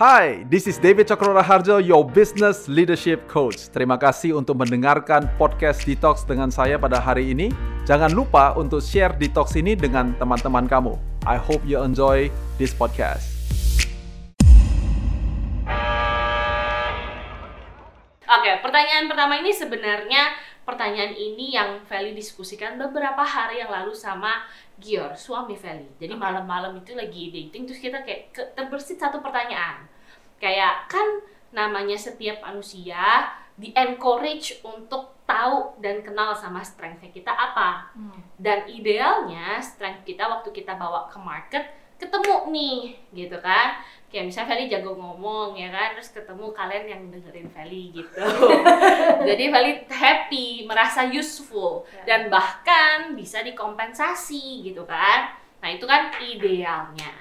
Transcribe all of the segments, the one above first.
Hai, this is David Cokro Harjo, your business leadership coach. Terima kasih untuk mendengarkan podcast Detox dengan saya pada hari ini. Jangan lupa untuk share Detox ini dengan teman-teman kamu. I hope you enjoy this podcast. Oke, pertanyaan pertama ini sebenarnya pertanyaan ini yang Feli diskusikan beberapa hari yang lalu sama Gior, suami Feli. Jadi malam-malam itu lagi dating, terus kita kayak ke, terbersit satu pertanyaan. Kayak kan namanya setiap manusia di encourage untuk tahu dan kenal sama strength kita apa. Dan idealnya strength kita waktu kita bawa ke market ketemu nih, gitu kan. Kayak misalnya Feli jago ngomong ya kan, terus ketemu kalian yang dengerin Feli gitu. Jadi Feli happy, merasa useful dan bahkan bisa dikompensasi gitu kan. Nah, itu kan idealnya.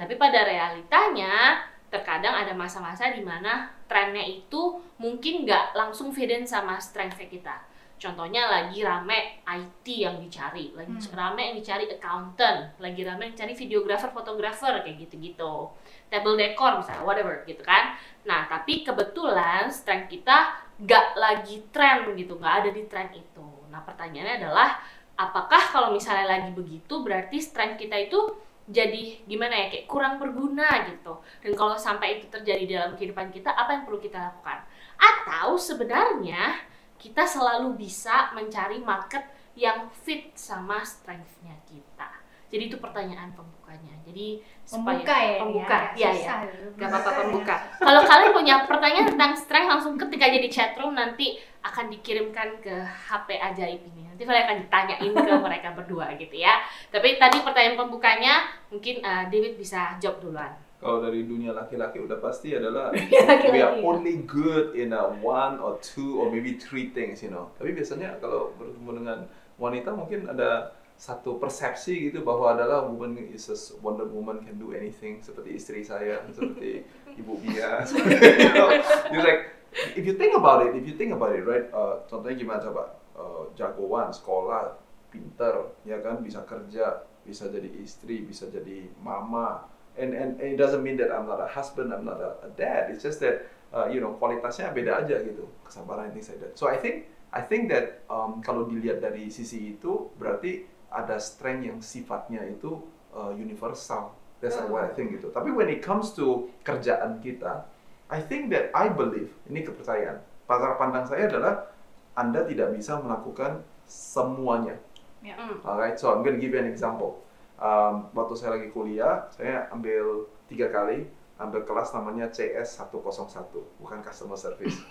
Tapi pada realitanya terkadang ada masa-masa di mana trennya itu mungkin nggak langsung fit in sama strength kita. Contohnya lagi rame IT yang dicari, lagi rame yang dicari accountant, lagi rame yang cari videographer, fotografer kayak gitu-gitu. Table decor misalnya, whatever gitu kan. Nah, tapi kebetulan strength kita nggak lagi tren gitu, nggak ada di tren itu. Nah, pertanyaannya adalah apakah kalau misalnya lagi begitu berarti strength kita itu jadi gimana ya kayak kurang berguna gitu. Dan kalau sampai itu terjadi dalam kehidupan kita, apa yang perlu kita lakukan? Atau sebenarnya kita selalu bisa mencari market yang fit sama strength-nya kita. Jadi itu pertanyaan pembukanya. Jadi supaya Pembuka ya, pembuka, ya, ya, ya. Gak apa-apa pembuka ya. Kalau kalian punya pertanyaan tentang strength langsung ketik aja di chatroom nanti akan dikirimkan ke HP ajaib ini. Nanti kalian akan ditanyain ke mereka berdua gitu ya. Tapi tadi pertanyaan pembukanya mungkin uh, David bisa jawab duluan. Kalau dari dunia laki-laki udah pasti adalah laki-laki, we are ya. only good in a one or two or maybe three things, you know. Tapi biasanya kalau bertemu dengan wanita mungkin ada satu persepsi gitu bahwa adalah woman is a wonder woman can do anything seperti istri saya, seperti ibu Bia, seperti, you know. You're like if you think about it, if you think about it, right? uh, contohnya gimana coba? Uh, jagoan, sekolah, pinter, ya kan, bisa kerja, bisa jadi istri, bisa jadi mama, and and, and it doesn't mean that I'm not a husband, I'm not a, a dad. It's just that uh, you know kualitasnya beda aja gitu, kesabaran things like that. So I think I think that um, kalau dilihat dari sisi itu berarti ada strength yang sifatnya itu uh, universal. That's what I think gitu. Tapi when it comes to kerjaan kita, I think that I believe ini kepercayaan. Pasar pandang saya adalah Anda tidak bisa melakukan semuanya. Ya. Hmm. Alright, so I'm gonna give you an example. Um, waktu saya lagi kuliah, saya ambil tiga kali, ambil kelas namanya CS 101, bukan customer service.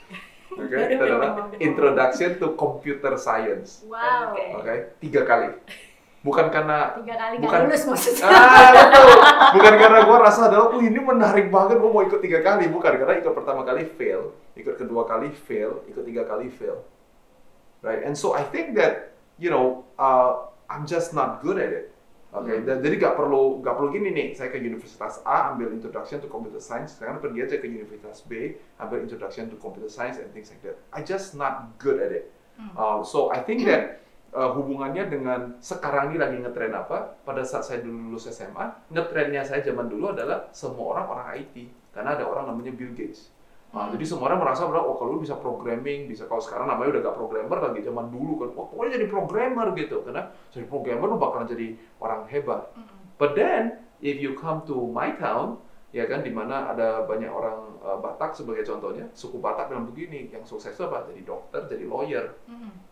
Oke, itu adalah Introduction to Computer Science. Wow. Oke. Oke, tiga kali. Bukan karena Tiga kali Bukan- lulus maksudnya. Ah, betul. Bukan karena gue rasa adalah, oh ini menarik banget, gue mau ikut tiga kali. Bukan, karena ikut pertama kali fail, ikut kedua kali fail, ikut tiga kali fail. Right? And so I think that, you know, uh, I'm just not good at it. Oke, dan jadi gak perlu gak perlu gini nih. Saya ke Universitas A ambil Introduction to Computer Science, sekarang pergi aja ke Universitas B ambil Introduction to Computer Science and things like that. I just not good at it. Uh, so I think that uh, hubungannya dengan sekarang ini lagi ngetren apa? Pada saat saya dulu lulus SMA, ngetrennya saya zaman dulu adalah semua orang orang IT karena ada orang namanya Bill Gates. Nah, Jadi semua orang merasa bahwa oh kalau lu bisa programming, bisa kalau sekarang namanya udah gak programmer lagi zaman dulu kan, wah pokoknya jadi programmer gitu karena jadi programmer lu bakalan jadi orang hebat. But then if you come to my town, ya kan di mana ada banyak orang uh, Batak sebagai contohnya, suku Batak bilang begini, yang sukses itu apa? Jadi dokter, jadi lawyer.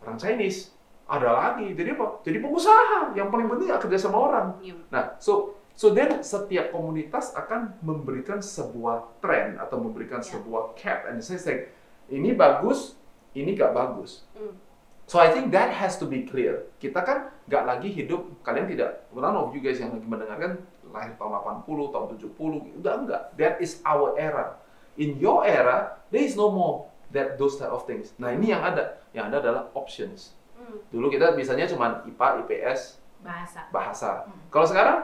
Orang Chinese ada lagi, jadi apa? Jadi pengusaha. Yang paling penting kerja sama orang. Iya. Nah, so so then setiap komunitas akan memberikan sebuah tren atau memberikan Ya. sebuah cap and say like ini bagus, ini gak bagus. Hmm. So I think that has to be clear. Kita kan nggak lagi hidup, kalian tidak, none of you guys yang lagi mendengarkan lahir tahun 80, tahun 70, udah enggak. That is our era. In your era, there is no more that those type of things. Nah ini yang ada, yang ada adalah options. Hmm. Dulu kita misalnya cuma IPA, IPS, Bahasa. bahasa. Kalau sekarang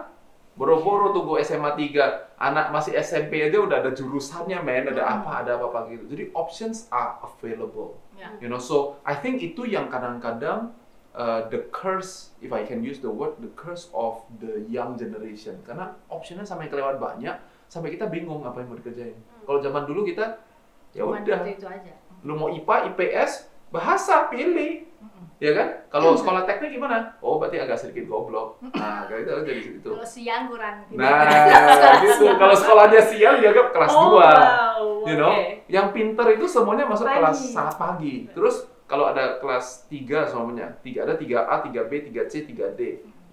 boro-boro tunggu SMA 3, anak masih SMP aja udah ada jurusannya men, ada Hmm. apa, ada apa-apa gitu. Jadi options are available. Ya. You know, so I think itu yang kadang-kadang uh, the curse, if I can use the word, the curse of the young generation. Karena optionnya sampai kelewat banyak, sampai kita bingung apa yang mau dikerjain. Kalau zaman dulu kita, ya udah, lu mau IPA, IPS, bahasa pilih, ya kan? Kalau sekolah teknik gimana? Oh, berarti agak sedikit goblok. Nah, kayak itu jadi situ. Kalau siang kurang. Nah, gitu. Kalau sekolahnya siang dianggap kelas oh, 2. wow. You know, oke. yang pinter itu semuanya masuk Pagi. kelas sangat pagi. Terus kalau ada kelas 3 semuanya, tiga ada 3A, 3B, 3C, 3D.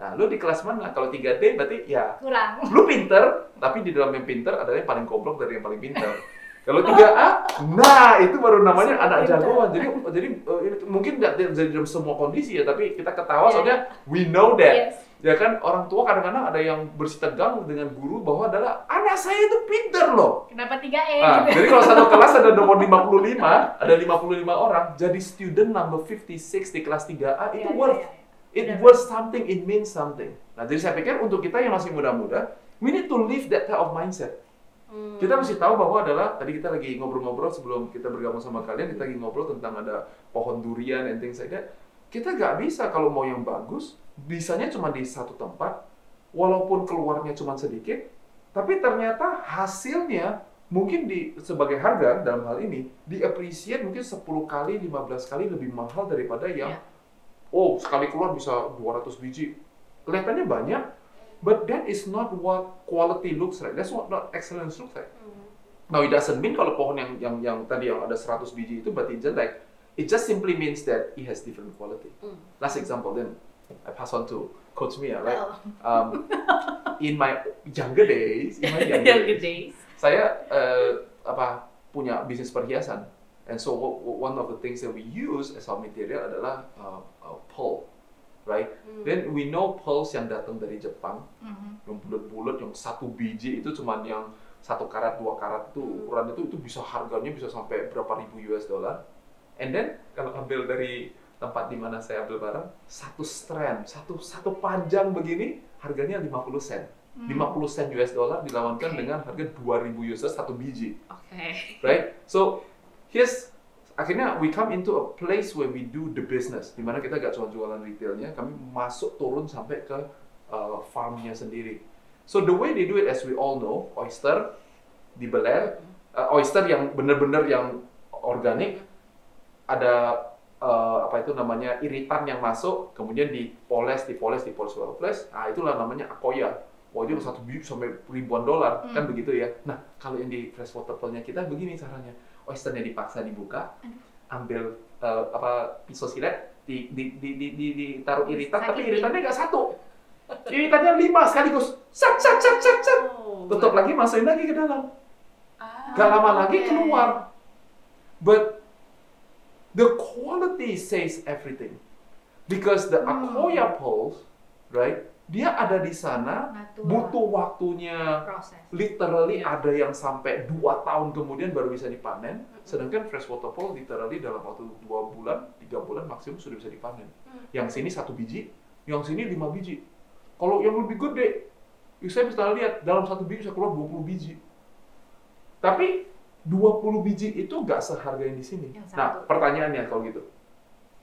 Nah, lu di kelas mana? Kalau 3D berarti ya Kurang. lu pinter, tapi di dalam yang pinter ada yang paling goblok dari yang paling pinter. Kalau 3A, nah itu baru namanya anak jagoan. Jadi jadi uh, ini mungkin nggak dari dalam semua kondisi ya, tapi kita ketawa Iya. soalnya we know that. Yes. Ya kan orang tua kadang-kadang ada yang bersih tegang dengan guru bahwa adalah anak saya itu pinter loh. Kenapa 3E Ah, gitu? jadi kalau satu kelas ada nomor 55, ada 55 orang, jadi student number 56 di kelas 3A itu Iya, iya, worth iya. it Benar. worth something, it means something. Nah, jadi saya pikir untuk kita yang masih muda-muda, we need to live that type of mindset. Hmm. Kita mesti tahu bahwa adalah tadi kita lagi ngobrol-ngobrol sebelum kita bergabung sama kalian, kita lagi ngobrol tentang ada pohon durian and things like that. Kita nggak bisa kalau mau yang bagus, bisanya cuma di satu tempat, walaupun keluarnya cuma sedikit, tapi ternyata hasilnya mungkin di sebagai harga dalam hal ini di appreciate mungkin 10 kali, 15 kali lebih mahal daripada yang Ya. oh sekali keluar bisa 200 biji. Kelihatannya banyak, but that is not what quality looks like. That's what not excellence looks like. Hmm. Now it doesn't mean kalau pohon yang yang yang tadi yang ada 100 biji itu berarti jelek. It just simply means that it has different quality. Hmm. Last example then I pass on to Coach Mia, right? Oh. Um, in my younger days, in my younger Yang days, saya eh, apa punya bisnis perhiasan. And so one of the things that we use as our material adalah uh, uh, pearl, right? Hmm. Then we know pearls yang datang dari Jepang, Mhm. yang bulat-bulat, yang satu biji itu cuman yang satu karat dua karat itu Hmm. ukuran itu itu bisa harganya bisa sampai berapa ribu US dollar. And then kalau ambil dari tempat di mana saya ambil barang, satu strand, satu satu panjang begini harganya 50 sen. Hmm. 50 sen US dollar dilawankan Oke. dengan harga 2000 US satu biji, Oke. right? So here's akhirnya we come into a place where we do the business, di mana kita gak cuma jualan retailnya, kami masuk turun sampai ke uh, farmnya sendiri. So the way they do it, as we all know, oyster dibeler, uh, oyster yang benar-benar yang organik, ada uh, apa itu namanya iritan yang masuk, kemudian dipoles, dipoles, dipoles, dipoles. Nah itulah namanya akoya. Wah itu satu biji sampai ribuan dolar, kan Hmm. begitu ya. Nah kalau yang di freshwater pearl-nya kita begini caranya, oysternya dipaksa dibuka, ambil uh, apa pisau silet, di, di, di, di, di, ditaruh iritan, tapi iritannya nggak satu, iritannya lima sekaligus, sat sat sat sat sat, Oh, tutup lagi masukin lagi ke dalam. Ah, Gak lama lagi oke. keluar. But the quality says everything. Because the Hmm. Akoya pearls, right? Dia ada di sana, butuh waktunya proses. literally Iya. ada yang sampai dua tahun kemudian baru bisa dipanen. Sedangkan freshwater pearl literally dalam waktu dua bulan, tiga bulan maksimum sudah bisa dipanen. Hmm. Yang sini satu biji, yang sini lima biji. Kalau yang lebih gede, ya saya bisa lihat dalam satu biji bisa keluar 20 biji. Tapi 20 biji itu nggak seharga yang di sini. Yang Nah, pertanyaannya kalau gitu,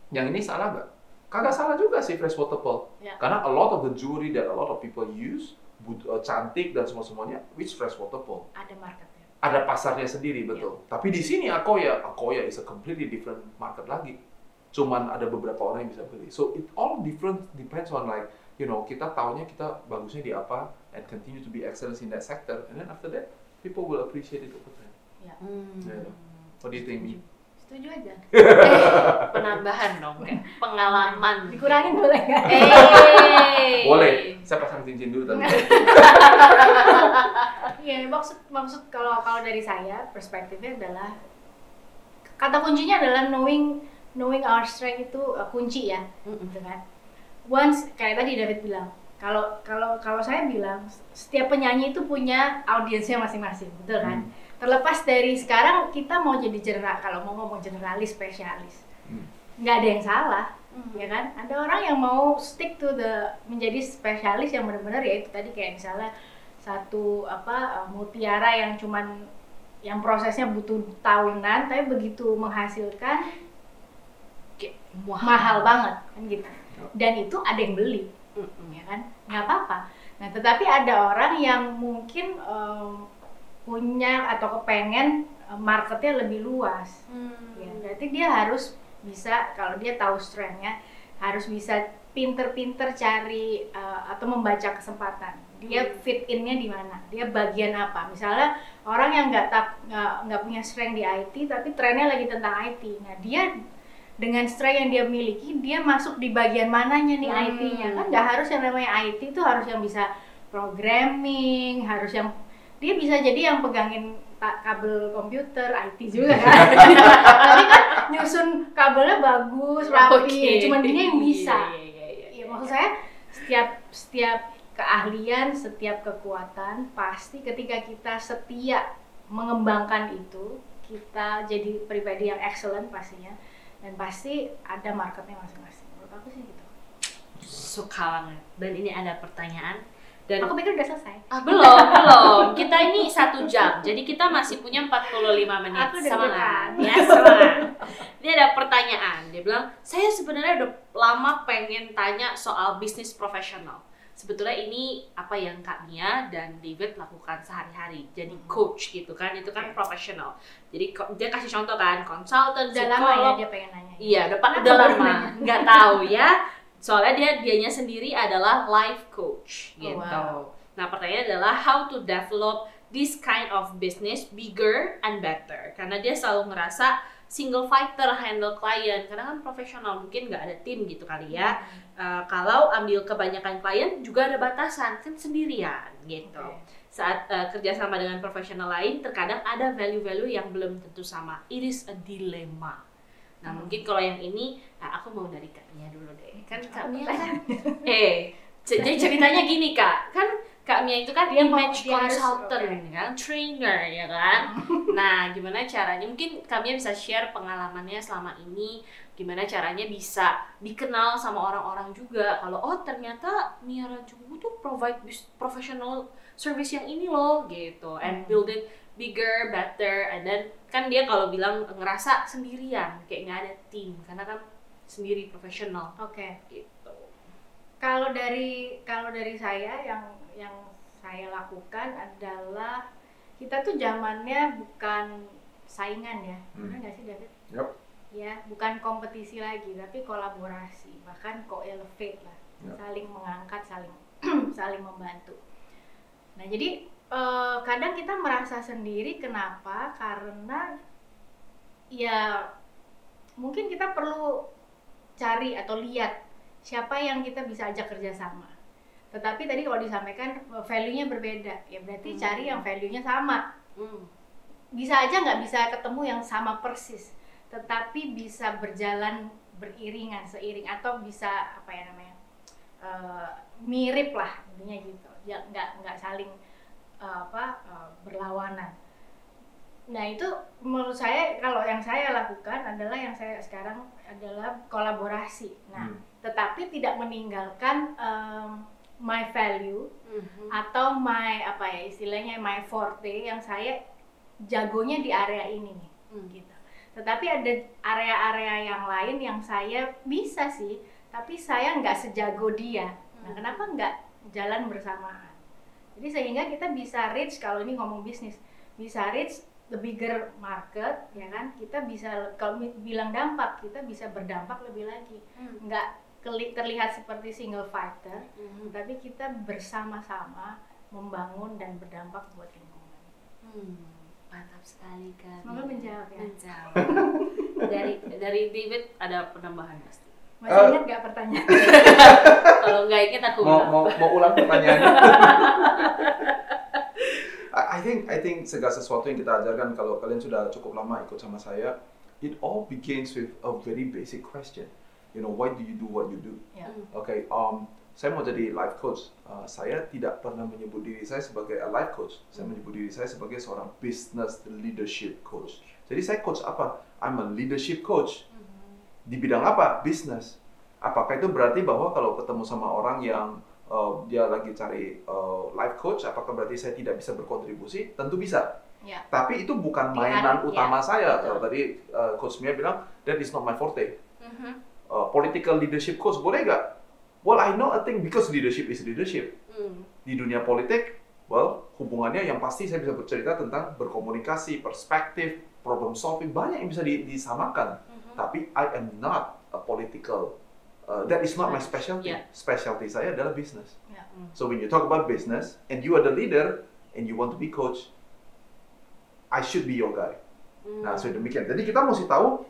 yang ini salah nggak? Kagak salah juga sih freshwater pearl. Ya. Karena a lot of the jewelry that a lot of people use, bud- uh, cantik dan semua semuanya, which freshwater pearl. Ada marketnya. Ada pasarnya sendiri betul. Tapi di sini Akoya, Akoya is a completely different market lagi. Cuman ada beberapa orang yang bisa beli. So it all different depends on like you know kita taunya kita bagusnya di apa and continue to be excellence in that sector and then after that people will appreciate it over time. Ya. Hmm. Yeah. What do you think? Mi? Setuju aja. Eh, penambahan dong, kayak pengalaman. Dikurangin boleh nggak? Eh. Boleh. Saya pasang cincin dulu tadi. Iya, maksud maksud kalau kalau dari saya perspektifnya adalah kata kuncinya adalah knowing knowing our strength itu uh, kunci ya, gitu kan. Once kayak tadi David bilang, kalau kalau kalau saya bilang setiap penyanyi itu punya audiensnya masing-masing, betul kan? Hmm. Terlepas dari sekarang kita mau jadi general, kalau mau ngomong generalis spesialis, Hmm. nggak ada yang salah, Hmm. ya kan? Ada orang yang mau stick to the menjadi spesialis yang benar-benar ya itu tadi kayak misalnya satu apa uh, mutiara yang cuman yang prosesnya butuh tahunan tapi begitu menghasilkan Kayak mahal banget kan gitu. dan itu ada yang beli Mm-mm. ya kan nggak apa-apa nah tetapi ada orang yang mungkin em, punya atau kepengen em, marketnya lebih luas. Ya berarti dia harus bisa kalau dia tahu strengthnya harus bisa pinter-pinter cari eh, atau membaca kesempatan. Dia Hmm. fit innya di mana? Dia bagian apa? Misalnya orang yang nggak tak nggak nggak punya strength di IT tapi trennya lagi tentang IT nah dia dengan strength yang dia miliki dia masuk di bagian mananya nih Hmm. IT-nya kan nggak harus yang namanya IT itu harus yang bisa programming harus yang dia bisa jadi yang pegangin kabel komputer IT juga kan. Tapi kan nyusun kabelnya bagus rapi. Oke. cuman dia yang bisa. Iya, iya, iya, ya maksud saya setiap setiap keahlian setiap kekuatan pasti ketika kita setia mengembangkan itu kita jadi pribadi yang excellent pastinya. Dan pasti ada marketnya masing-masing. Menurut aku sih gitu. Suka banget. Dan ini ada pertanyaan dan aku pikir udah selesai Ah, belum, belum. Kita ini satu jam, jadi kita masih punya 45 menit. Aku deg-degan. Semangat. Ya, semangat. Ini ada pertanyaan. Dia bilang, saya sebenarnya udah lama pengen tanya soal bisnis profesional. Sebetulnya ini apa yang Kak Mia dan David lakukan sehari-hari. Jadi coach gitu kan, itu kan profesional. Jadi dia kasih contoh kan, konsultan, udah lama ya psikolog, dia pengen nanya Iya, udah, udah lama. Nggak tahu ya. Soalnya dia dianya sendiri adalah life coach Oh, gitu. wow. Nah, pertanyaannya adalah how to develop this kind of business bigger and better. Karena dia selalu ngerasa single fighter handle klien karena kan profesional mungkin nggak ada tim gitu kali ya. Uh, kalau ambil kebanyakan klien juga ada batasan kan sendirian gitu. Oke. Saat uh, kerjasama dengan profesional lain terkadang ada value-value yang belum tentu sama. It is a dilemma. Nah Hmm. mungkin kalau yang ini nah, aku mau dari Kak Mia dulu deh. Kan Kak Mia kan eh jadi ceritanya gini Kak. Kan Kak Mia itu kan Dia image consultant oke. kan, trainer ya kan. nah, gimana caranya? Mungkin Kak Mia bisa share pengalamannya selama ini gimana caranya bisa dikenal sama orang-orang juga kalau oh ternyata Mia Rajungu tuh provide professional service yang ini loh gitu and Hmm. build it bigger, better and then kan dia kalau bilang ngerasa sendirian kayak nggak ada tim karena kan sendiri profesional oke gitu. Kalau dari kalau dari saya yang yang saya lakukan adalah kita tuh zamannya bukan saingan ya, Hmm. benar nggak sih David? Yap. Ya, bukan kompetisi lagi, tapi kolaborasi, bahkan co-elevate lah, Yap. saling mengangkat, saling saling membantu. Nah, jadi eh, kadang kita merasa sendiri, kenapa? Karena ya mungkin kita perlu cari atau lihat siapa yang kita bisa ajak kerjasama. Tetapi tadi kalau disampaikan eh, value-nya berbeda, ya berarti Hmm. cari yang value-nya sama. Hmm. Bisa aja nggak bisa ketemu yang sama persis, tetapi bisa berjalan beriringan, seiring atau bisa apa ya namanya eh, mirip lah intinya gitu, ya nggak nggak saling apa eh, berlawanan. Nah itu menurut saya kalau yang saya lakukan adalah yang saya sekarang adalah kolaborasi. Nah Hmm. tetapi tidak meninggalkan em, my value Mhm. atau my apa ya istilahnya my forte yang saya jagonya di area ini nih Hmm. gitu. Tetapi ada area-area yang lain yang saya bisa sih, tapi saya nggak sejago dia. Nah, Hmm. kenapa nggak jalan bersamaan? Jadi sehingga kita bisa reach kalau ini ngomong bisnis, bisa reach the bigger market, ya kan? Kita bisa kalau bilang dampak, kita bisa berdampak lebih lagi. Hmm. Nggak keli- terlihat seperti single fighter, Mhm. tapi kita bersama-sama membangun dan berdampak buat lingkungan. Hmm. Mantap sekali kan. Semoga menjawab ya. Menjawab. dari dari David ada penambahan pasti. Masih Eh. ingat nggak pertanyaan? Kalau nggak ingat aku mau bilang. mau mau ulang pertanyaannya I think I think segala sesuatu yang kita ajarkan kalau kalian sudah cukup lama ikut sama saya it all begins with a very basic question you know why do you do what you do Ya. Hmm. okay um saya mau jadi life coach Uh, saya tidak pernah menyebut diri saya sebagai a life coach saya menyebut diri saya sebagai seorang business leadership coach jadi saya coach apa I'm a leadership coach. Di bidang apa? Bisnis. Apakah itu berarti bahwa kalau ketemu sama orang yang uh, dia lagi cari uh, life coach, apakah berarti saya tidak bisa berkontribusi? Tentu bisa. Ya. Tapi itu bukan mainan hari- utama ya, saya. betul. Kalau tadi uh, coach Mia bilang that is not my forte. Uh, uh, political leadership coach boleh nggak? Well, I know a thing because leadership is leadership. Hmm. Di dunia politik, well, hubungannya yang pasti saya bisa bercerita tentang berkomunikasi, perspektif, problem solving, banyak yang bisa di- disamakan. Tapi I am not a political. Uh, that is not my specialty. Yeah. Specialty saya adalah business. Ya. So when you talk about business and you are the leader and you want to be coach, I should be your guy. Hmm. Nah, so demikian. Jadi kita mesti tahu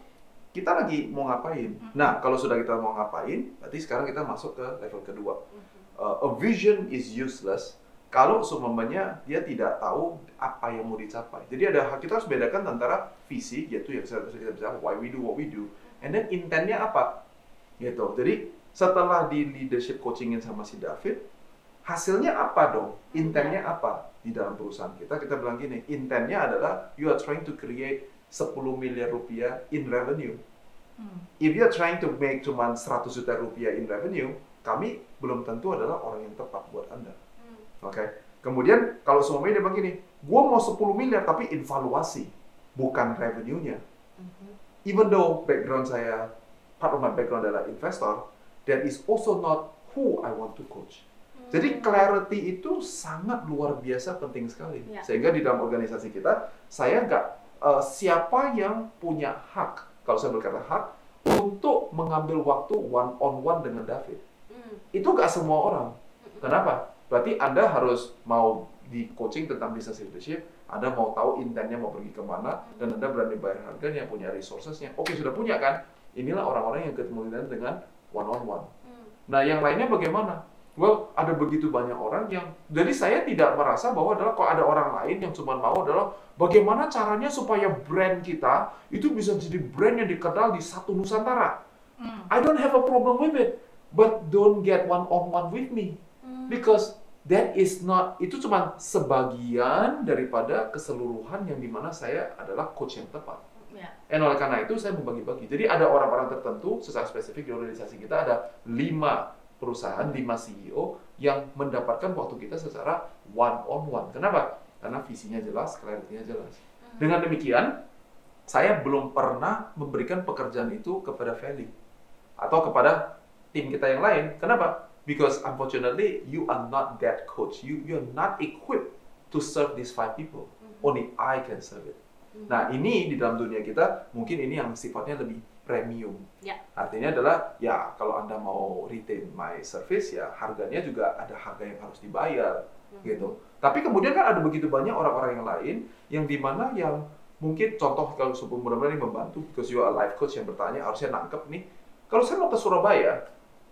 kita lagi mau ngapain. Nah, kalau sudah kita mau ngapain, berarti sekarang kita masuk ke level kedua. Mhm. Uh, a vision is useless kalau semuanya dia tidak tahu apa yang mau dicapai. Jadi ada kita harus bedakan antara visi yaitu yang saya kita bisa why we do what we do, and then intentnya apa, gitu. Jadi setelah di leadership coachingin sama si David, hasilnya apa dong? Intentnya apa di dalam perusahaan kita? Kita bilang gini, intentnya adalah you are trying to create 10 miliar rupiah in revenue. Hmm. If you are trying to make cuma 100 juta rupiah in revenue, kami belum tentu adalah orang yang tepat buat Anda. Hmm. Oke. Kemudian kalau semuanya dia bilang gini, gua mau 10 miliar tapi evaluasi, bukan revenue-nya. Mhm. Even though background saya, part of my background adalah investor, that is also not who I want to coach. Jadi clarity itu sangat luar biasa penting sekali. Ya. Sehingga di dalam organisasi kita, saya nggak eh, siapa yang punya hak, kalau saya berkata hak, untuk mengambil waktu one on one dengan David. Hmm. Itu nggak semua orang. Kenapa? Berarti Anda harus mau di coaching tentang business leadership, Anda mau tahu intentnya mau pergi ke mana, dan Anda berani bayar harganya, punya resourcesnya. Oke, sudah punya kan? Inilah orang-orang yang ketemu dengan one on one. Nah, yang lainnya bagaimana? Well, ada begitu banyak orang yang, jadi saya tidak merasa bahwa adalah kalau ada orang lain yang cuma mau adalah bagaimana caranya supaya brand kita itu bisa jadi brand yang dikenal di satu Nusantara. Hmm. I don't have a problem with it, but don't get one on one with me. Because that is not itu cuma sebagian daripada keseluruhan yang di mana saya adalah coach yang tepat. Ya. Dan oleh karena itu saya membagi-bagi. Jadi ada orang-orang tertentu secara spesifik di organisasi kita ada lima perusahaan, lima CEO yang mendapatkan waktu kita secara one on one. Kenapa? Karena visinya jelas, clarity-nya jelas. Dengan demikian, saya belum pernah memberikan pekerjaan itu kepada Feli atau kepada tim kita yang lain. Kenapa? Because unfortunately you are not that coach. You you are not equipped to serve these five people. Only I can serve it. Nah, ini di dalam dunia kita mungkin ini yang sifatnya lebih premium. Ya. Artinya adalah ya kalau Anda mau retain my service ya harganya juga ada harga yang harus dibayar gitu. Tapi kemudian kan ada begitu banyak orang-orang yang lain yang di mana yang mungkin contoh kalau sebelum mudah-mudahan ini membantu because you are a life coach yang bertanya harusnya nangkep nih. Kalau saya mau ke Surabaya,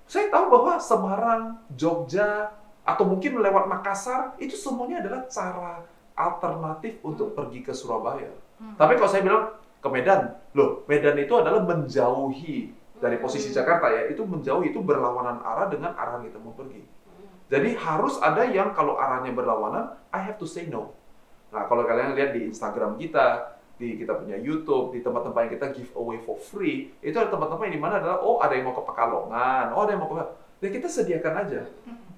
saya tahu bahwa Semarang, Jogja, atau mungkin lewat Makassar itu semuanya adalah cara alternatif untuk pergi ke Surabaya. Hmm. Tapi kalau saya bilang ke Medan, loh Medan itu adalah menjauhi dari posisi Hmm. Jakarta ya, itu menjauhi itu berlawanan arah dengan arah yang kita mau pergi. Hmm. Jadi harus ada yang kalau arahnya berlawanan, I have to say no. Nah kalau kalian lihat di Instagram kita, di kita punya YouTube, di tempat-tempat yang kita give away for free, itu ada tempat-tempat yang di mana adalah oh ada yang mau ke Pekalongan, oh ada yang mau ke ya kita sediakan aja.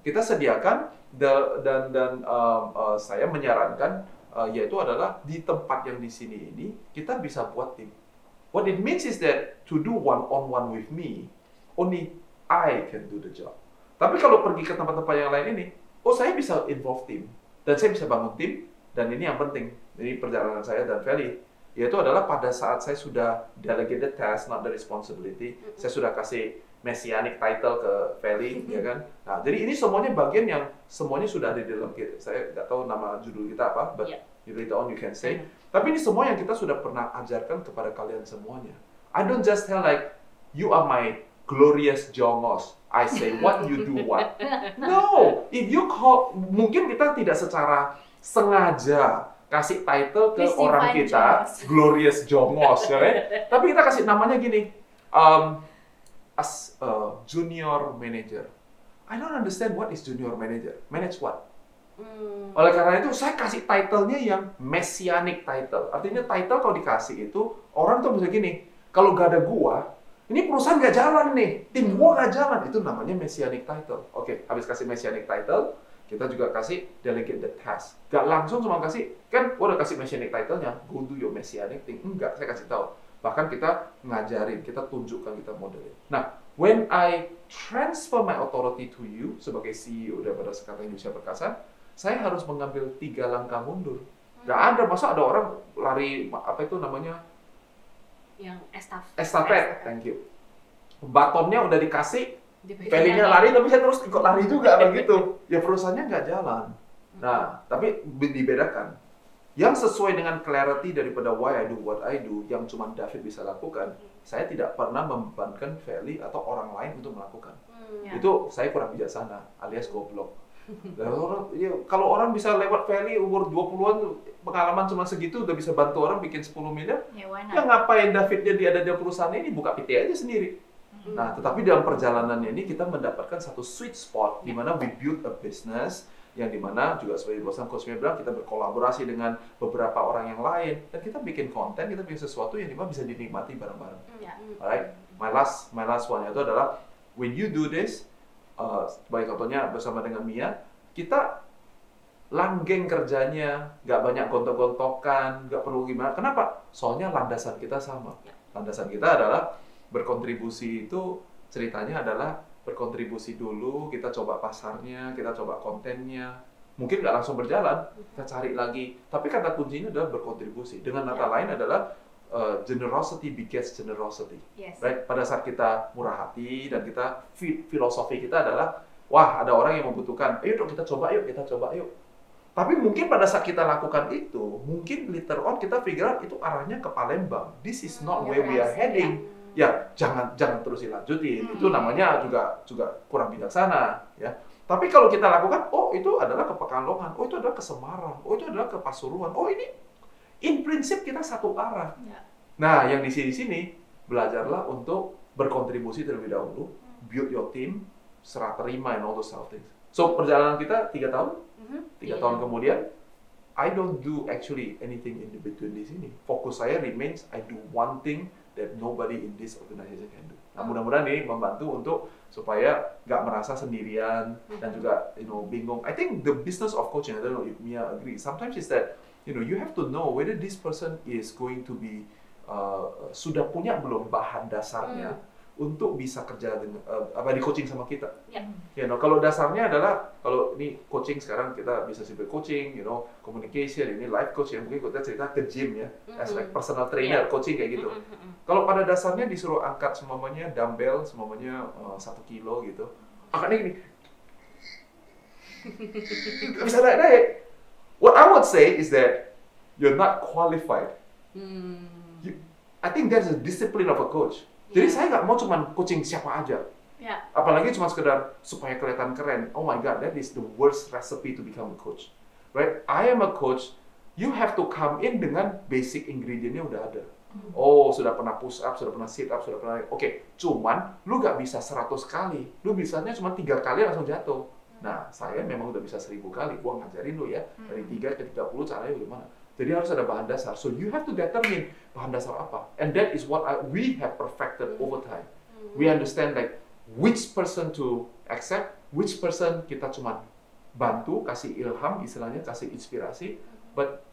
Kita sediakan da- dan dan um, uh, saya menyarankan uh, yaitu adalah di tempat yang di sini ini kita bisa buat tim. What it means is that to do one on one with me, only I can do the job. Tapi kalau pergi ke tempat-tempat yang lain ini, oh saya bisa involve tim dan saya bisa bangun tim dan ini yang penting. Ini perjalanan saya dan Feli yaitu adalah pada saat saya sudah delegate the task, not the responsibility, saya sudah kasih messianic title ke Feli, ya kan? Nah, jadi ini semuanya bagian yang semuanya sudah ada di dalam kita. Saya nggak tahu nama judul kita apa, but Iya. later on you can say. Tapi ini semua yang kita sudah pernah ajarkan kepada kalian semuanya. I don't just tell like, you are my glorious jongos. I say what, you do what. No, if you call, mungkin kita tidak secara sengaja kasih title ke orang kita, glorious jongos, ya kan? Tapi kita kasih namanya gini, um, as a junior manager. I don't understand what is junior manager. Manage what? Hmm. Oleh karena itu, saya kasih title-nya yang messianic title. Artinya title kalau dikasih itu, orang tuh bisa gini, kalau gak ada gua, ini perusahaan gak jalan nih, tim gua gak jalan. Itu namanya messianic title. Oke, habis kasih messianic title, kita juga kasih delegate the task. Gak langsung cuma kasih, kan gua udah kasih messianic title-nya, go do your messianic thing. Enggak, saya kasih tahu. Bahkan kita ngajarin, kita tunjukkan, kita modelin. Nah, when I transfer my authority to you sebagai CEO daripada Sekarang Indonesia Perkasa, saya harus mengambil tiga langkah mundur. Gak ada, masa ada orang lari, apa itu namanya, yang estaf estafet, thank you. Batonnya udah dikasih, Lagi. lari, tapi saya terus ikut lari juga begitu. Ya perusahaannya nggak jalan. Nah, tapi be- dibedakan. Yang sesuai dengan clarity daripada why I do what I do, yang cuma David bisa lakukan, saya tidak pernah membebankan Feli atau orang lain untuk melakukan. Hmm. Ya. Itu saya kurang bijaksana, alias goblok. Dan orang, ya, kalau orang bisa lewat Feli umur 20-an, pengalaman cuma segitu, udah bisa bantu orang bikin 10 miliar, Ya, ya ngapain Davidnya dia ada di perusahaan ini, buka PT aja sendiri. Hmm. Nah, tetapi dalam perjalanannya ini kita mendapatkan satu sweet spot di mana we build a business yang di mana juga seperti bosan Coach Mia bilang kita berkolaborasi dengan beberapa orang yang lain dan kita bikin konten, kita bikin sesuatu yang di mana bisa dinikmati bareng-bareng. Ya. Hmm. Alright, my last my last one itu adalah when you do this, uh, sebagai contohnya bersama dengan Mia, kita langgeng kerjanya, nggak banyak gontok-gontokan, nggak perlu gimana. Kenapa? Soalnya landasan kita sama. Ya. Landasan kita adalah berkontribusi itu ceritanya adalah berkontribusi dulu, kita coba pasarnya, kita coba kontennya. Mungkin nggak langsung berjalan, kita cari lagi. Tapi kata kuncinya adalah berkontribusi. Dengan kata Ya. lain adalah uh, generosity begets generosity. Yes. Right? Pada saat kita murah hati dan kita fi- filosofi kita adalah wah ada orang yang membutuhkan, ayo dong kita coba yuk, kita coba yuk. Tapi mungkin pada saat kita lakukan itu, mungkin later on kita figure out itu arahnya ke Palembang. This is not Hmm, where we are yes, heading. Ya, jangan jangan terus dilanjutin. Hmm. Itu namanya juga juga kurang bijaksana, ya. Tapi kalau kita lakukan, oh itu adalah ke Pekalongan, oh itu adalah ke Semarang, oh itu adalah ke Pasuruan, oh ini in prinsip kita satu arah. Ya. Nah, yang di sini sini belajarlah untuk berkontribusi terlebih dahulu, build your team, serah terima and all those sort of things. So perjalanan kita tiga tahun, Mhm. tiga Iya. tahun kemudian, I don't do actually anything in the between di sini. Fokus saya remains I do one thing that nobody in this organization can do. Nah, Hmm. mudah-mudahan ini membantu untuk supaya nggak merasa sendirian dan Mhm. juga you know bingung. I think the business of coaching, I don't know if Mia agree. Sometimes is that you know you have to know whether this person is going to be uh, sudah punya belum bahan dasarnya untuk bisa kerja dengan uh, apa di coaching sama kita. Ya. You know, kalau dasarnya adalah kalau ini coaching sekarang kita bisa simple coaching, you know, communication, ini life coach yang mungkin kita cerita ke gym ya, as like personal trainer, Iya. coaching kayak gitu. Mhm, mhm. Kalau pada dasarnya disuruh angkat semuanya dumbbell, semuanya uh, satu kilo gitu, angkatnya gini, bisa naik-naik. What I would say is that you're not qualified. Hmm. I think that's a discipline of a coach. Jadi Iya. saya nggak mau cuma coaching siapa aja. Ya. Apalagi cuma sekedar supaya kelihatan keren. Oh my God, that is the worst recipe to become a coach. Right? I am a coach. You have to come in dengan basic ingredientnya udah ada. Oh, sudah pernah push up, sudah pernah sit up, sudah pernah... Oke, cuman lu nggak bisa 100 kali. Lu bisanya cuma tiga kali langsung jatuh. Nah, saya memang udah bisa 1000 kali. Gua ngajarin lu ya, dari 3 ke 30 caranya bagaimana. Jadi harus ada bahan dasar. So you have to determine bahan dasar apa. And that is what I, we have perfected over time. We understand like which person to accept, which person kita cuma bantu, kasih ilham, istilahnya kasih inspirasi, but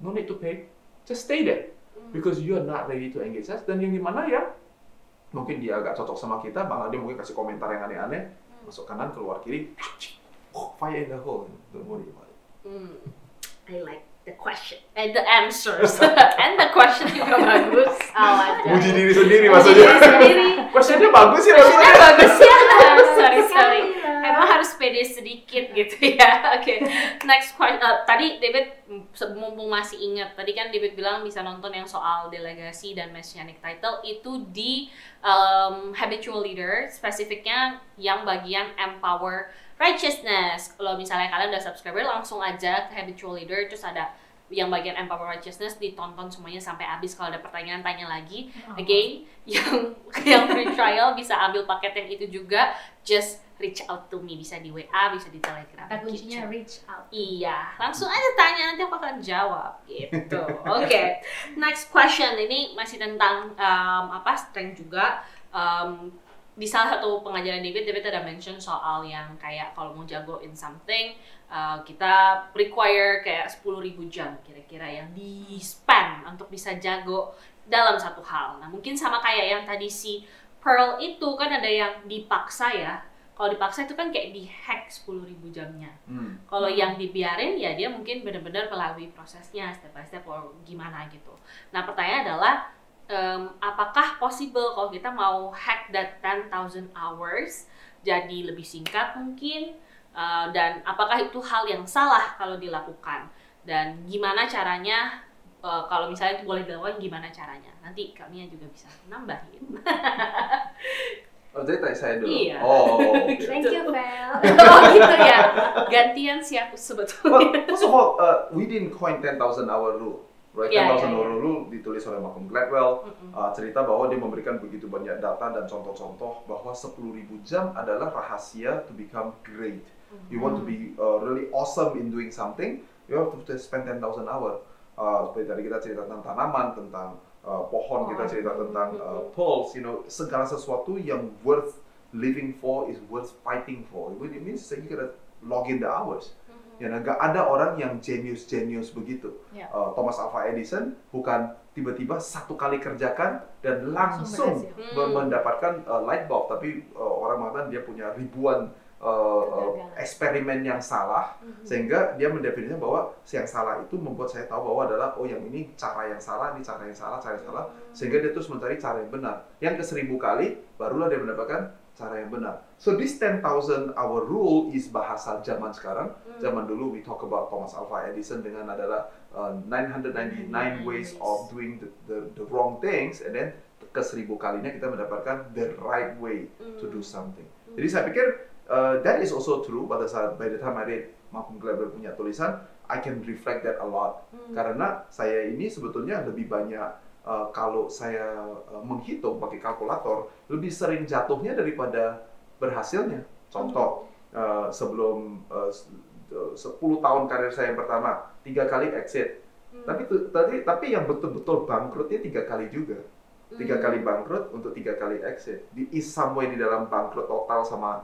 no need to pay. Just stay there because you are not ready to engage us. Dan yang di mana ya mungkin dia agak cocok sama kita, malah dia mungkin kasih komentar yang aneh-aneh, masuk kanan keluar kiri, oh, fire in the hole. Don't worry about it. Hmm. I like the question and the answers and the question juga bagus. Alah, Puji diri sendiri maksudnya. diri sendiri. Questionnya bagus ya Questionnya bagus ya. sorry sorry. Alhamdulillah. Emang harus pede sedikit gitu ya. Oke. Next question. Eh, tadi David mumpung masih ingat. Tadi kan David bilang bisa nonton yang soal delegasi dan messianic title itu di um, habitual leader. Spesifiknya yang bagian empower righteousness. Kalau misalnya kalian udah subscriber langsung aja ke habitual leader terus ada yang bagian empower righteousness ditonton semuanya sampai habis kalau ada pertanyaan tanya lagi Oh. again yang yang free trial bisa ambil paket yang itu juga just reach out to me bisa di WA bisa di Telegram Kata kuncinya reach out. Iya, langsung aja tanya nanti aku akan jawab gitu. Oke, next question ini masih tentang um, apa strength juga. Um, di salah satu pengajaran David, David ada mention soal yang kayak kalau mau jago in something, uh, kita require kayak 10.000 jam kira-kira yang di spend untuk bisa jago dalam satu hal. Nah, mungkin sama kayak yang tadi si Pearl itu kan ada yang dipaksa ya. Kalau dipaksa itu kan kayak dihack 10.000 jamnya. Hmm. Kalau yang dibiarin ya dia mungkin benar-benar melalui prosesnya step by step or gimana gitu. Nah pertanyaan adalah em, apakah possible kalau kita mau hack that 10,000 hours jadi lebih singkat mungkin Eh, dan apakah itu hal yang salah kalau dilakukan dan gimana caranya eh, kalau misalnya itu boleh dilakukan gimana caranya nanti kami juga bisa nambahin Oh, jadi tanya saya dulu. Iya. Oh, oke. Thank you, Vel. oh gitu ya gantian sih aku sebetulnya Well, first of all, uh, we didn't coin 10,000 hour rule. Iya, 10,000 iya, hour iya. rule ditulis oleh Malcolm Gladwell. Mm-mm. Uh, cerita bahwa dia memberikan begitu banyak data dan contoh-contoh bahwa 10.000 jam adalah rahasia to become great. You want to be uh, really awesome in doing something, you have to spend 10,000 hour. Uh, seperti tadi kita cerita tentang tanaman, tentang uh, pohon, kita Pohon. cerita tentang uh, pearls, you know, segala sesuatu yang worth living for is worth fighting for. It means that you gotta log in the hours. Ya, nah, nggak ada orang yang genius-genius begitu. Ya. Uh, Thomas Alva Edison bukan tiba-tiba satu kali kerjakan dan langsung me- Hmm. mendapatkan uh, light bulb, tapi uh, orang mengatakan dia punya ribuan uh, uh, eksperimen yang salah, Mhm. sehingga dia mendefinisikan bahwa yang salah itu membuat saya tahu bahwa adalah oh yang ini cara yang salah, ini cara yang salah, cara yang salah, sehingga dia terus mencari cara yang benar. Yang ke seribu kali, barulah dia mendapatkan cara yang benar. So this 10,000 hour rule is bahasa zaman sekarang. Hmm. Zaman dulu we talk about Thomas Alva Edison dengan adalah uh, 999 ways of doing the, the, the wrong things, and then ke seribu kalinya kita mendapatkan the right way to do something. Jadi saya pikir uh, that is also true pada saat by the time I read Malcolm Gladwell punya tulisan, I can reflect that a lot. Hmm. Karena saya ini sebetulnya lebih banyak uh, kalau saya uh, menghitung pakai kalkulator lebih sering jatuhnya daripada berhasilnya. Contoh uh, sebelum uh, s- uh, 10 tahun karir saya yang pertama tiga kali exit. Hmm. Tapi tadi tapi yang betul-betul bangkrutnya tiga kali juga. Tiga Hmm. kali bangkrut untuk tiga kali exit. Di is somewhere di dalam bangkrut total sama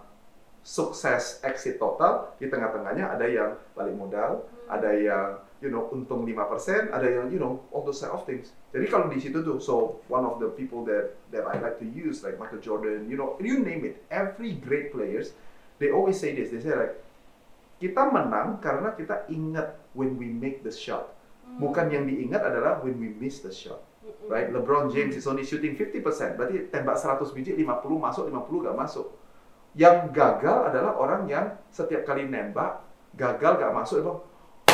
sukses exit total di tengah-tengahnya ada yang balik modal, ada yang you know untung 5%, ada yang you know all those side of things. Jadi kalau di situ tuh so one of the people that that I like to use like Michael Jordan, you know, you name it, every great players they always say this. They say like kita menang karena kita ingat when we make the shot. Bukan yang diingat adalah when we miss the shot. Mm-mm. Right? LeBron James is only shooting 50%, berarti tembak 100 biji 50 masuk, 50 gak masuk. Yang gagal adalah orang yang setiap kali nembak gagal gak masuk, dia bilang,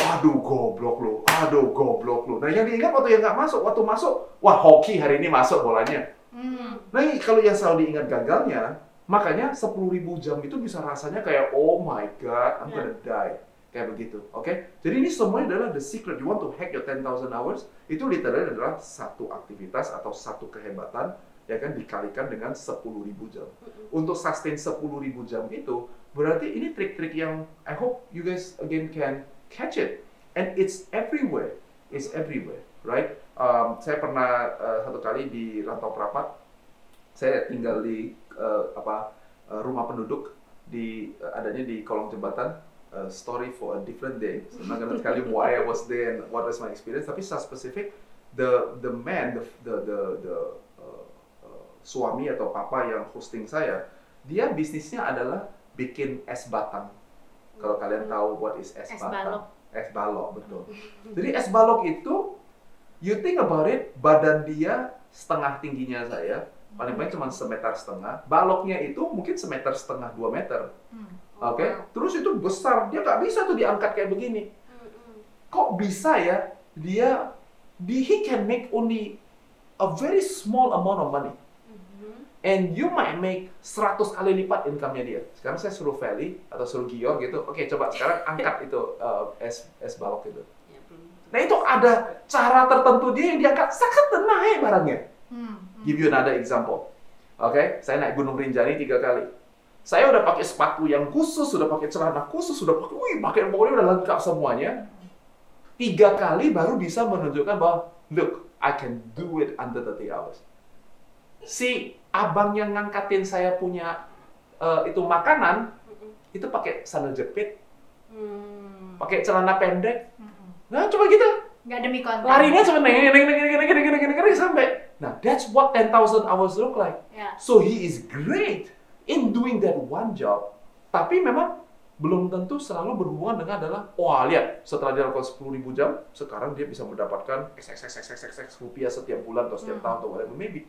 aduh goblok lu, aduh goblok lu. Nah yang diingat waktu yang gak masuk, waktu masuk, wah hoki hari ini masuk bolanya. Hmm. Nah kalau yang selalu diingat gagalnya, makanya 10.000 jam itu bisa rasanya kayak oh my god, I'm gonna die. Kayak begitu, oke? Jadi ini semuanya adalah the secret. You want to hack your 10,000 hours, itu literally adalah satu aktivitas atau satu kehebatan ya kan dikalikan dengan 10.000 jam. Untuk sustain 10.000 jam itu, berarti ini trik-trik yang I hope you guys again can catch it. And it's everywhere. It's everywhere, right? Um, saya pernah uh, satu kali di Rantau Perapat, saya tinggal di uh, apa uh, rumah penduduk di uh, adanya di kolong jembatan. Uh, story for a different day. Tell you why I was there and what was my experience. Tapi secara spesifik, the the man, the the the, the uh, uh, suami atau papa yang hosting saya, dia bisnisnya adalah bikin es batang. Kalau kalian tahu what is es, batang, balok. es balok betul. Jadi es balok itu, you think about it, badan dia setengah tingginya saya, paling banyak cuma semeter setengah. Baloknya itu mungkin semeter setengah dua meter. Hmm. Oke, terus itu besar, dia nggak bisa tuh diangkat kayak begini. Kok bisa ya? Dia, di, he can make only a very small amount of money. And you might make 100 kali lipat income-nya dia. Sekarang saya suruh Feli atau suruh Gior gitu. Oke, coba sekarang angkat itu uh, es es balok itu. Ya. Nah itu ada cara tertentu dia yang diangkat sangat naik barangnya. Hmm. Give you another example. Oke, saya naik Gunung Rinjani tiga kali. Saya udah pakai sepatu yang khusus, sudah pakai celana khusus, sudah pakai, wih, pakai pokoknya udah lengkap semuanya. Tiga kali baru bisa menunjukkan bahwa, look, I can do it under 30 hours. Si abang yang ngangkatin saya punya eh, itu makanan, itu pakai sandal jepit, Hmm. pakai celana pendek. Hmm. Nah, coba gitu. nggak demi konten Larinya cuma neng neng neng neng neng neng neng neng sampai. Nah, that's what 10,000 hours look like. ya So he is great in doing that one job. Tapi memang belum tentu selalu berhubungan dengan adalah, wah lihat setelah dia lakukan 10 ribu jam, sekarang dia bisa mendapatkan x x x x x x x rupiah setiap bulan atau setiap Hmm. tahun atau whatever maybe.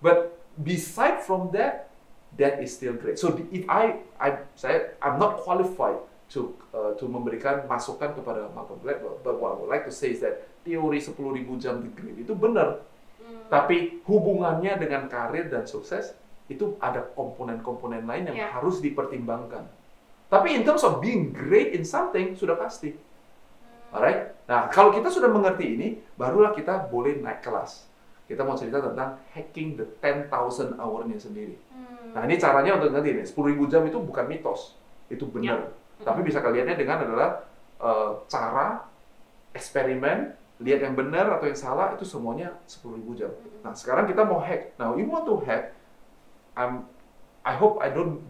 But beside from that, that is still great. So if I, I saya I'm not qualified to uh, to memberikan masukan kepada Malcolm Gladwell, but what I would like to say is that teori 10 ribu jam di grid itu benar, Hmm. tapi hubungannya dengan karir dan sukses itu ada komponen-komponen lain yang Ya. harus dipertimbangkan. Tapi in terms of being great in something sudah pasti. Alright? Nah, kalau kita sudah mengerti ini, barulah kita boleh naik kelas. Kita mau cerita tentang hacking the 10,000 hour-nya sendiri. Hmm. Nah, ini caranya untuk ngerti nih, 10.000 jam itu bukan mitos. Itu benar. Tapi bisa kaliannya dengan adalah eh, cara eksperimen, lihat yang benar atau yang salah itu semuanya 10.000 jam. Nah, sekarang kita mau hack. Now, you want to hack, I'm, I hope I don't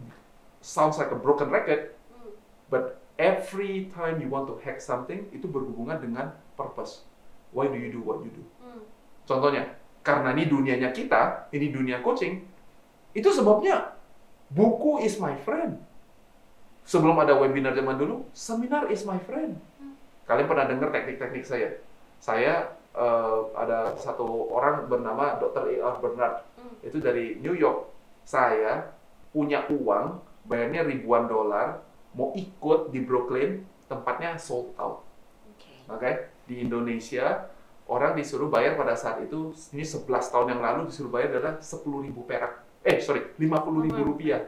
sounds like a broken record, Hmm. but every time you want to hack something, itu berhubungan dengan purpose. Why do you do what you do? Hmm. Contohnya, karena ini dunianya kita, ini dunia coaching, itu sebabnya buku is my friend. Sebelum ada webinar zaman dulu, seminar is my friend. Kalian pernah dengar teknik-teknik saya? Saya eh, ada satu orang bernama Dr. A.R. Bernard. Hmm. Itu dari New York. Saya punya uang, bayarnya ribuan dolar, mau ikut di Brooklyn, tempatnya sold out. Oke. Oke, di Indonesia orang disuruh bayar pada saat itu ini 11 tahun yang lalu disuruh bayar adalah 10.000 perak. Eh, sorry, 50.000 Hmm. rupiah.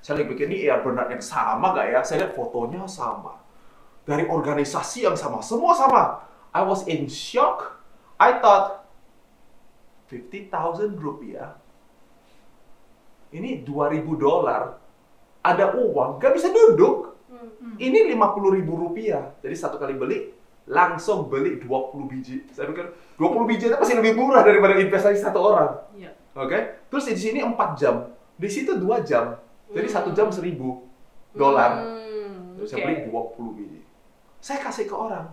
Saya lagi bikin ini ya Bernard yang sama gak ya? Saya lihat fotonya sama. Dari organisasi yang sama, semua sama. I was in shock. I thought 50.000 rupiah. Ini 2.000 dolar. Ada uang, gak bisa duduk. Hmm. Ini 50 ribu rupiah. Jadi satu kali beli, langsung beli 20 biji. Saya pikir 20 biji itu masih lebih murah daripada investasi satu orang. Iya. Oke? Terus di sini 4 jam. Di situ 2 jam. Jadi satu jam 1000 dolar. Hmm. Terus saya beli 20 biji. Saya kasih ke orang.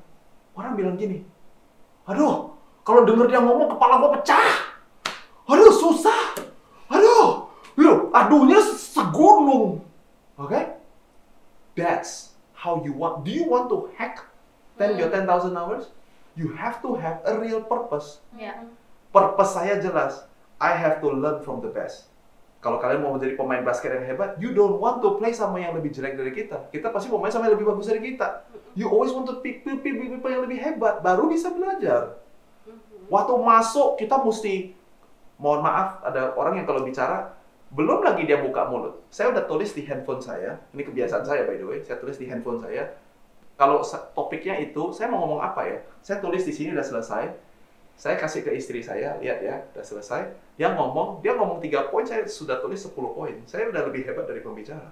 Orang bilang gini, Aduh, kalau denger dia ngomong kepala gua pecah. Aduh, susah. Aduh, yuk, aduhnya segunung. Oke? That's how you want. Do you want to hack 10 your 10,000 hours? You have to have a real purpose. Ya. Purpose saya jelas. I have to learn from the best. Kalau kalian mau menjadi pemain basket yang hebat, you don't want to play sama yang lebih jelek dari kita. Kita pasti mau main sama yang lebih bagus dari kita. You always want to pick people, people, people yang lebih hebat, baru bisa belajar. Waktu masuk, kita mesti, mohon maaf, ada orang yang kalau bicara, belum lagi dia buka mulut. Saya udah tulis di handphone saya, ini kebiasaan saya by the way, saya tulis di handphone saya, kalau topiknya itu, saya mau ngomong apa ya? Saya tulis di sini udah selesai, saya kasih ke istri saya, lihat ya, udah selesai. Dia ngomong, dia ngomong tiga poin, saya sudah tulis 10 poin. Saya udah lebih hebat dari pembicara.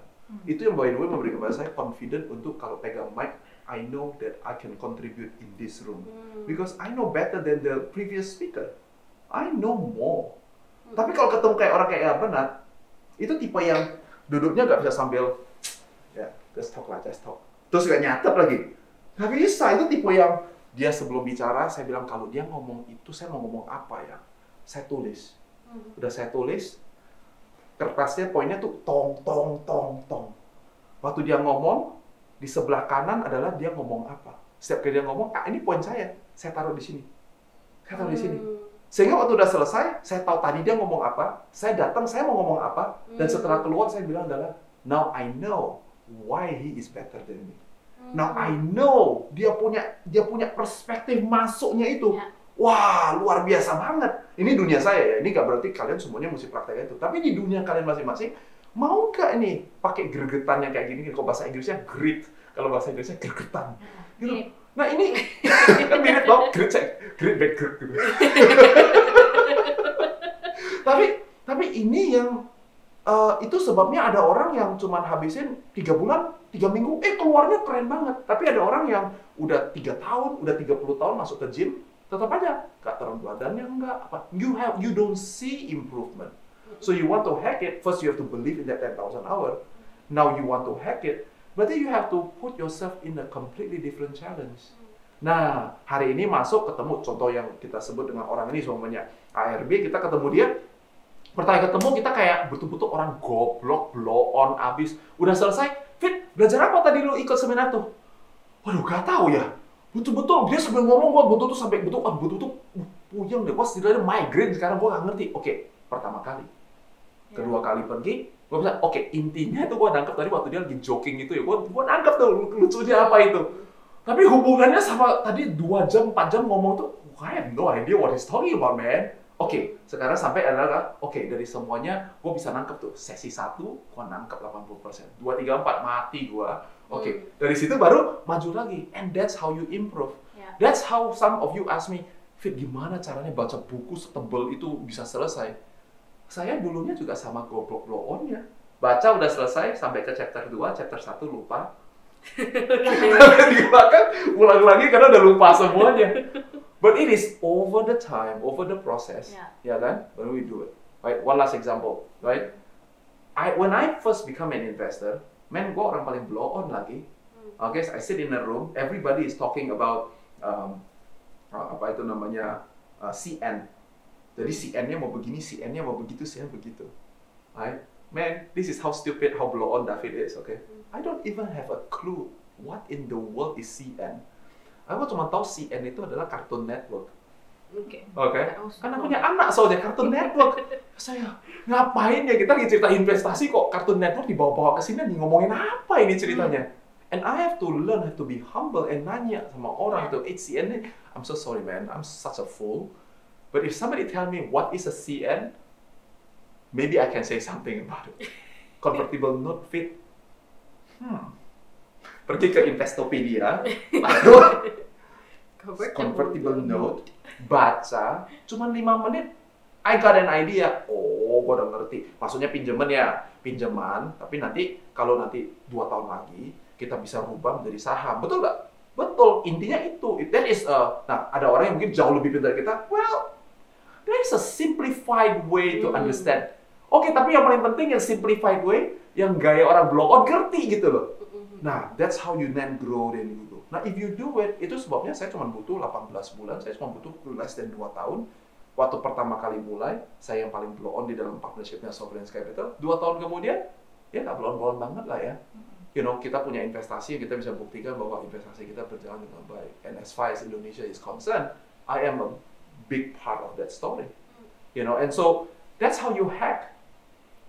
Itu yang by the way memberi kepada saya confident untuk kalau pegang mic, I know that I can contribute in this room. Hmm. Because I know better than the previous speaker. I know more. Tapi kalau ketemu kayak orang kayak Benar, itu tipe yang duduknya nggak bisa sambil ya just talk lah, just talk. Terus nggak nyatet lagi. Nggak bisa, itu tipe yang dia sebelum bicara, saya bilang kalau dia ngomong itu, saya mau ngomong apa ya? Saya tulis. Hmm. Udah saya tulis, kertasnya poinnya tuh tong, tong, tong, tong. Waktu dia ngomong, di sebelah kanan adalah dia ngomong apa. Setiap kali dia ngomong, ah ini poin saya, saya taruh di sini. Saya taruh di sini. Hmm. Sehingga waktu udah selesai, saya tahu tadi dia ngomong apa, saya datang, saya mau ngomong apa, dan Hmm. setelah keluar saya bilang adalah, now I know why he is better than me. Now I know dia punya dia punya perspektif masuknya itu. Ya. Wah, luar biasa banget. Ini dunia saya ya. Ini nggak berarti kalian semuanya mesti praktek itu. Tapi di dunia kalian masing-masing, mau nggak ini pakai gregetannya kayak gini? Kalau bahasa Inggrisnya grit, kalau bahasa Inggrisnya gregetan. Gitu. Mirip. Nah ini kan mirip dong, grit saya, grit back grit gitu. tapi tapi ini yang eh, itu sebabnya ada orang yang cuman habisin tiga bulan, tiga minggu, eh keluarnya keren banget. Tapi ada orang yang udah tiga tahun, udah 30 tahun masuk ke gym, tetap aja turun badannya enggak apa. You have you don't see improvement. So you want to hack it, first you have to believe in that 10,000 hour. Now you want to hack it, berarti you have to put yourself in a completely different challenge. Nah, hari ini masuk ketemu contoh yang kita sebut dengan orang ini semuanya ARB kita ketemu dia pertama ketemu kita kayak betul-betul orang goblok, blow on abis. Udah selesai, Fit, belajar apa tadi lu ikut seminar tuh? Waduh, gak tahu ya. Betul-betul dia sambil ngomong gua betul-betul sampai betul ah betul-betul puyeng deh. Gua setidaknya migraine sekarang gua gak ngerti. Oke, pertama kali. Kedua kali pergi, gua bisa oke, intinya tuh gua nangkep tadi waktu dia lagi joking gitu ya. Gua gua nangkep tuh lucunya apa itu. Tapi hubungannya sama tadi dua jam, 4 jam ngomong tuh, I have no idea what he's talking about, man. Oke, sekarang sampai adalah, oke dari semuanya gue bisa nangkep tuh. Sesi satu, gue nangkep 80%. Dua, tiga, empat, mati gue. Oke, dari situ baru maju lagi. And that's how you improve. Ya. That's how some of you ask me, Fit, gimana caranya baca buku setebel itu bisa selesai? Saya dulunya juga sama goblok blow on-nya. Baca udah selesai, sampai ke chapter 2, chapter 1 lupa. Di belakang, ulang lagi karena udah lupa semuanya. But it is over the time, over the process, Yeah. ya kan? When we do it, right? One last example, right? I when I first become an investor, man, gue orang paling blow on lagi. Okay, so I sit in a room, everybody is talking about um, uh, apa itu namanya uh, CN. Jadi CN-nya mau begini, CN-nya mau begitu, CN begitu. Right? Man, this is how stupid, how blow on David is. Okay, I don't even have a clue what in the world is CN. Aku cuma tahu CN itu adalah Cartoon Network. Oke. Oke. Oh, Karena punya anak soalnya Cartoon Network. Saya ngapain ya kita lagi cerita investasi kok Cartoon Network dibawa-bawa ke sini nih ngomongin apa ini ceritanya? And I have to learn, have to be humble and nanya sama orang tuh, eh CN nih, I'm so sorry man, I'm such a fool. But if somebody tell me what is a CN, maybe I can say something about it. Convertible note fit. Hmm. Pergi ke Investopedia, lalu convertible note, baca, cuma lima menit, I got an idea. Oh, gua udah ngerti. Maksudnya pinjaman ya, pinjaman. Tapi nanti kalau nanti dua tahun lagi kita bisa rubah menjadi saham, betul nggak? Betul. Intinya itu. That is a. Nah, ada orang yang mungkin jauh lebih pintar dari kita. Well, there is a simplified way to Hmm. understand. Oke, tapi yang paling penting yang simplified way, yang gaya orang blow on ngerti gitu loh. Nah, that's how you then grow then gitu. Nah, if you do it, itu sebabnya saya cuma butuh 18 bulan, saya cuma butuh less than 2 tahun. Waktu pertama kali mulai, saya yang paling blow on di dalam partnershipnya Sovereign Capital. Dua tahun kemudian, ya nggak blow on banget lah ya. You know, kita punya investasi yang kita bisa buktikan bahwa investasi kita berjalan dengan baik. And as far as Indonesia is concerned, I am a big part of that story. You know, and so that's how you hack.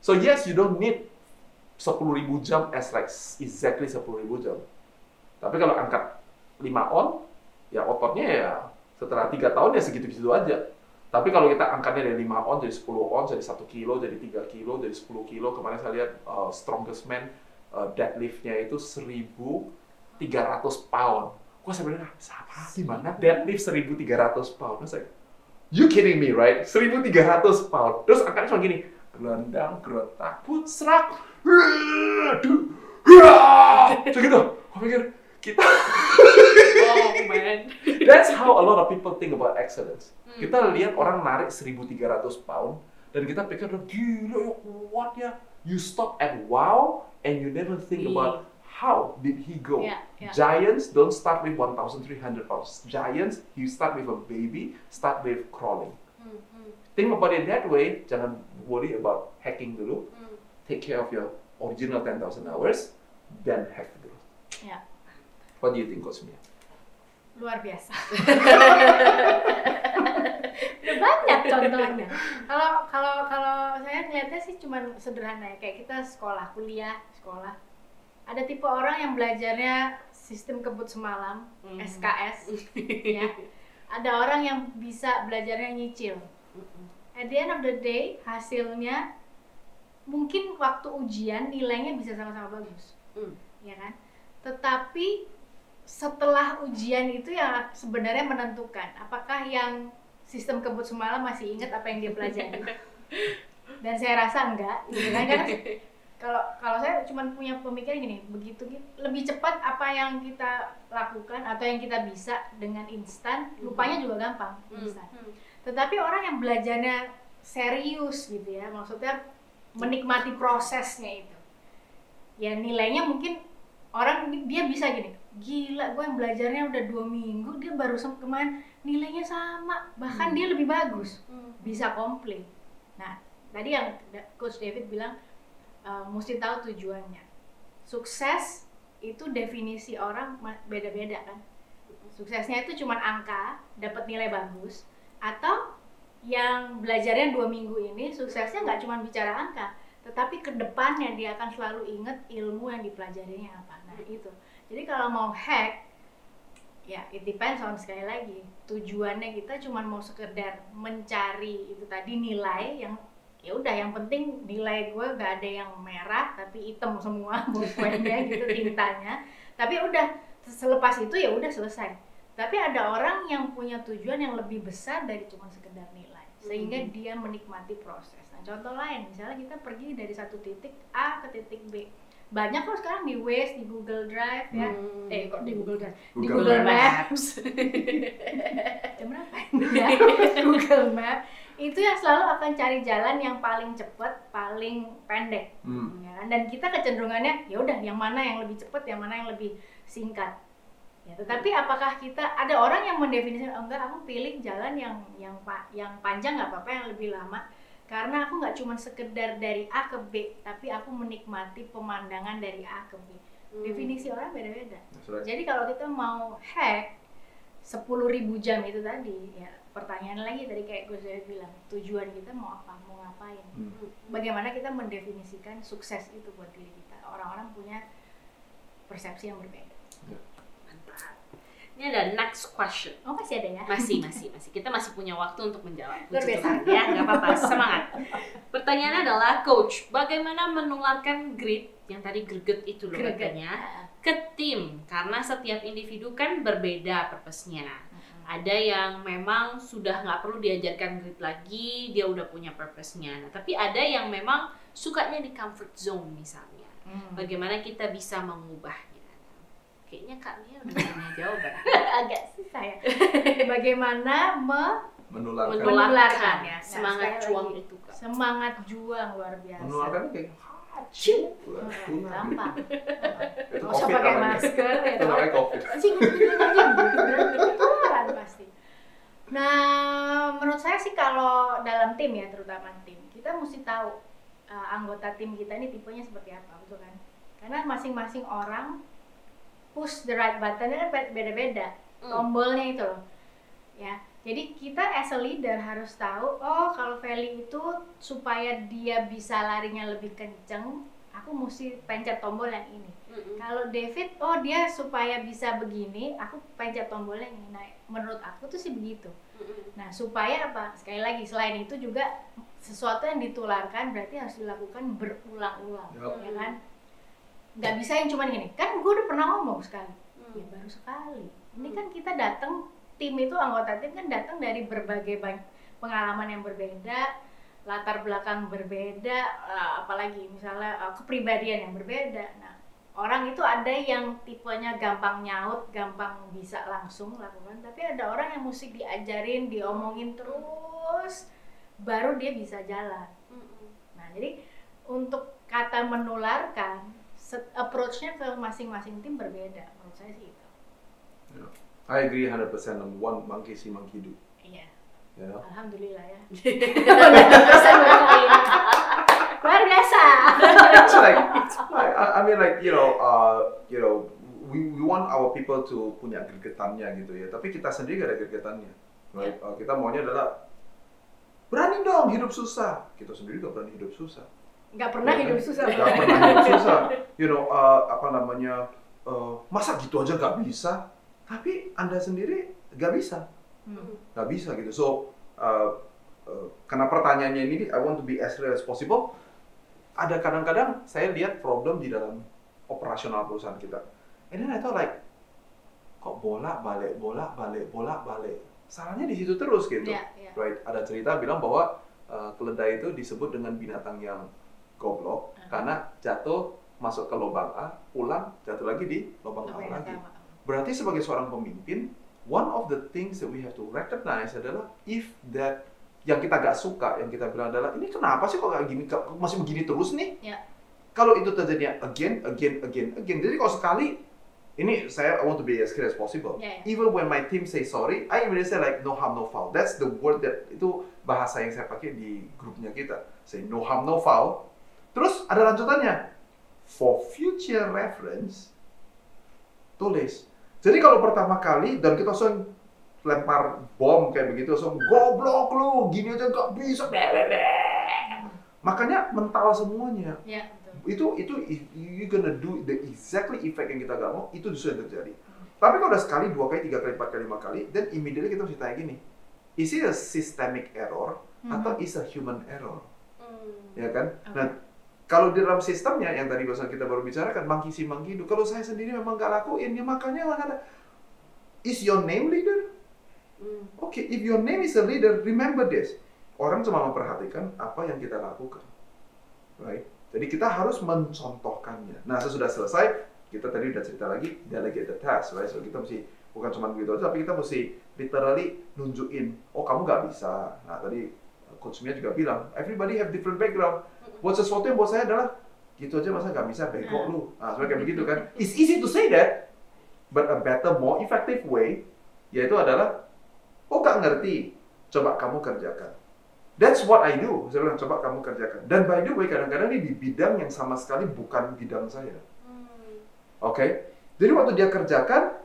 So yes, you don't need 10.000 jam as like exactly 10.000 jam. Tapi kalau angkat 5 on, ya ototnya ya setelah 3 tahun ya segitu-gitu aja. Tapi kalau kita angkatnya dari 5 on jadi 10 on, jadi 1 kilo, jadi 3 kilo, jadi 10 kilo. Kemarin saya lihat uh, strongest man uh, deadlift-nya itu 1.300 pound. Gua sebenarnya siapa gimana deadlift 1.300 pound? Terus like, you kidding me, right? 1.300 pound. Terus angkatnya cuma gini, gelendang, geretak, putsrak, aduh, segitu. Gua pikir kita Oh man. That's how a lot of people think about excellence. Kita lihat orang narik 1.300 pound dan kita pikir gila ya kuat ya. You stop at wow and you never think Iya. about how did he go. Yeah, yeah. Giants don't start with 1,300 pounds. Giants, you start with a baby, start with crawling. Think about it that way. Jangan worry about hacking dulu. Take care of your original 10,000 hours, then hack dulu. Ya, What do you think, Coach Mia? luar biasa. Udah banyak contohnya. Kalau kalau kalau saya ngeliatnya sih cuman sederhana ya, kayak kita sekolah, kuliah, sekolah. Ada tipe orang yang belajarnya sistem kebut semalam, Hmm. SKS, ya. Ada orang yang bisa belajarnya nyicil. At the end of the day, hasilnya mungkin waktu ujian nilainya bisa sama-sama bagus Hmm. ya kan? Tetapi setelah ujian itu yang sebenarnya menentukan apakah yang sistem kebut semalam masih ingat apa yang dia pelajari. Dan saya rasa enggak, gitu kan? Karena kalau kalau saya cuma punya pemikiran gini, begitu gitu, lebih cepat apa yang kita lakukan atau yang kita bisa dengan instan, lupanya juga gampang, instan. Tetapi orang yang belajarnya serius gitu ya, maksudnya menikmati prosesnya itu. Ya nilainya mungkin orang dia bisa gini, gila gue yang belajarnya udah dua minggu dia baru kemarin nilainya sama bahkan Hmm. dia lebih bagus Hmm. bisa komplain nah tadi yang coach David bilang uh, mesti tahu tujuannya sukses itu definisi orang beda-beda kan suksesnya itu cuma angka dapat nilai bagus atau yang belajarnya dua minggu ini suksesnya nggak cuma bicara angka tetapi ke depannya dia akan selalu inget ilmu yang dipelajarinya apa. Nah itu. Jadi kalau mau hack ya it depends on sekali lagi. Tujuannya kita cuma mau sekedar mencari itu tadi nilai yang ya udah yang penting nilai gue gak ada yang merah tapi hitam semua bukunya gitu tintanya. Tapi udah selepas itu ya udah selesai tapi ada orang yang punya tujuan yang lebih besar dari cuma sekedar nilai sehingga Hmm. dia menikmati proses nah contoh lain misalnya kita pergi dari satu titik A ke titik B banyak kok sekarang di Waze di Google Drive ya Hmm. eh kok di Google Drive di Google Google Maps. Maps jam berapa ya Google Map itu yang selalu akan cari jalan yang paling cepat paling pendek Hmm. ya kan? dan kita kecenderungannya ya udah yang mana yang lebih cepat yang mana yang lebih singkat ya tetapi apakah kita ada orang yang mendefinisikan oh, enggak aku pilih jalan yang yang pa- yang panjang nggak apa-apa yang lebih lama karena aku nggak cuma sekedar dari A ke B tapi aku menikmati pemandangan dari A ke B Hmm. definisi orang beda-beda right. jadi kalau kita mau hack 10.000 jam itu tadi, ya pertanyaan lagi tadi kayak gue sudah bilang, tujuan kita mau apa, mau ngapain? Hmm. Bagaimana kita mendefinisikan sukses itu buat diri kita? Orang-orang punya persepsi yang berbeda. Mantap. Ini ada next question. Oh masih ada ya? Masih, masih, masih. Kita masih punya waktu untuk menjawab. Luar biasa. Ya, nggak apa-apa. Semangat. Pertanyaannya adalah, Coach, bagaimana menularkan grit yang tadi greget itu loh Greget. katanya ke tim? Karena setiap individu kan berbeda purpose-nya. Ada yang memang sudah nggak perlu diajarkan grit lagi, dia udah punya purpose-nya. Nah, tapi ada yang memang sukanya di comfort zone misalnya. Hmm. Bagaimana kita bisa mengubahnya? Kayaknya Kak Mia udah punya jawaban. Agak susah ya. Bagaimana me- Menularkan. Menularkan ya. Nah, semangat juang lagi. itu Kak. semangat juang luar biasa. Menularkan kayak Hmm, tuna. Gampang. Itu Nggak usah pakai masker ya. Itu namanya COVID. Gitu. Ketularan pasti. Nah, menurut saya sih kalau dalam tim ya, terutama tim, kita mesti tahu uh, anggota tim kita ini tipenya seperti apa, betul kan? Karena masing-masing orang push the right button-nya kan beda-beda, Hmm. tombolnya itu loh. Ya, jadi kita as a leader harus tahu, oh kalau Feli itu supaya dia bisa larinya lebih kenceng, aku mesti pencet tombol yang ini. Mm-mm. Kalau David, oh dia supaya bisa begini, aku pencet tombolnya ini. Nah, menurut aku tuh sih begitu. Mm-mm. Nah, supaya apa? Sekali lagi, selain itu juga sesuatu yang ditularkan berarti harus dilakukan berulang-ulang, Yup. ya kan? Nggak bisa yang cuman gini. Kan gue udah pernah ngomong sekali. Hmm. Ya baru sekali. Ini kan kita datang tim itu anggota tim kan datang dari berbagai banyak pengalaman yang berbeda, latar belakang berbeda, eh, apalagi misalnya eh, kepribadian yang berbeda. Nah, orang itu ada yang tipenya gampang nyaut, gampang bisa langsung lakukan, tapi ada orang yang mesti diajarin, diomongin terus, baru dia bisa jalan. Mm-mm. Nah, jadi untuk kata menularkan, approach-nya ke masing-masing tim berbeda. Menurut saya sih itu. I agree 100% on one monkey see monkey do. Iya. You know? Alhamdulillah ya. Bisa bacain. Luar biasa. it's like, like I, I mean like you know, uh, you know, we, we want our people to punya gregetannya gitu ya. Tapi kita sendiri gak ada gregetannya. Right? Uh, kita maunya adalah berani dong hidup susah. Kita sendiri gak berani hidup susah. Nggak pernah Ya hidup susah. Gak pernah hidup susah. You know, uh, apa namanya? uh, masa gitu aja gak bisa? Tapi anda sendiri gak bisa. Hmm. nggak bisa gitu. So uh, uh, karena pertanyaannya ini, I want to be as real as possible. Ada kadang-kadang saya lihat problem di dalam operasional perusahaan kita. And then I thought like, kok bola balik, bola balik, bola balik. Salahnya di situ terus gitu. Iya, iya. Right? Ada cerita bilang bahwa uh, keledai itu disebut dengan binatang yang goblok Uh-huh. karena jatuh masuk ke lubang A, pulang jatuh lagi di lubang A lagi. Berarti sebagai seorang pemimpin, one of the things that we have to recognize adalah if that yang kita gak suka, yang kita bilang adalah ini kenapa sih kok kayak gini, masih begini terus nih? Ya. Kalau itu terjadinya again, again, again, again. Jadi kalau sekali ini saya I want to be as clear as possible. Yeah, yeah. Even when my team say sorry, I immediately say like no harm no foul. That's the word that itu bahasa yang saya pakai di grupnya kita. Say no harm no foul. Terus ada lanjutannya. For future reference, tulis. Jadi kalau pertama kali dan kita langsung lempar bom kayak begitu langsung goblok lu gini aja nggak bisa Blablabla. makanya mental semuanya Ya, betul. itu itu you gonna do the exactly effect yang kita gak mau itu justru yang terjadi tapi kalau udah sekali dua kali tiga kali empat kali lima kali then immediately kita mesti tanya gini is it a systemic error atau is a human error Hmm. ya kan Oke. nah kalau di dalam sistemnya yang tadi barusan kita baru bicarakan monkey do kalau saya sendiri memang gak lakuin ya makanya lah kata is your name leader Hmm. Oke, if your name is a leader, remember this. Orang cuma memperhatikan apa yang kita lakukan. Right? Jadi kita harus mencontohkannya. Nah, sesudah selesai, kita tadi udah cerita lagi, delegate the task, right? So kita mesti bukan cuma begitu aja, tapi kita mesti literally nunjukin, oh kamu nggak bisa. Nah, tadi Coach Mia juga bilang, everybody have different background. Buat sesuatu yang buat saya adalah, gitu aja masa nggak bisa, bego lu. Nah, sebenarnya kayak begitu kan. It's easy to say that, but a better, more effective way, yaitu adalah Oh gak ngerti, coba kamu kerjakan. That's what I do. Saya bilang coba kamu kerjakan. Dan by the way kadang-kadang ini di bidang yang sama sekali bukan bidang saya. Hmm. Oke? Jadi waktu dia kerjakan,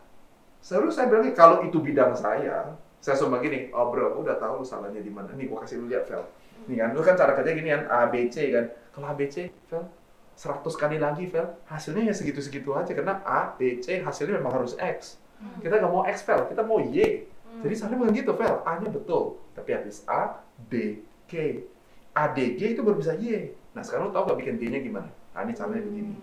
selalu saya bilang kalau itu bidang saya, saya sama gini, oh bro, aku udah tahu lu salahnya di mana. Nih, gua kasih lu lihat, Vel. Nih kan, lu kan cara kerja gini kan, A, B, C kan. Kalau A, B, C, Vel, 100 kali lagi, Vel, hasilnya ya segitu-segitu aja. Karena A, B, C, hasilnya memang harus X. Kita nggak mau X, Vel, kita mau Y. Jadi salahnya bukan gitu, Vel. A-nya betul. Tapi habis A, D, K. A, D, G itu baru bisa Y. Nah, sekarang lu tau gak bikin D-nya gimana? Nah, ini caranya begini.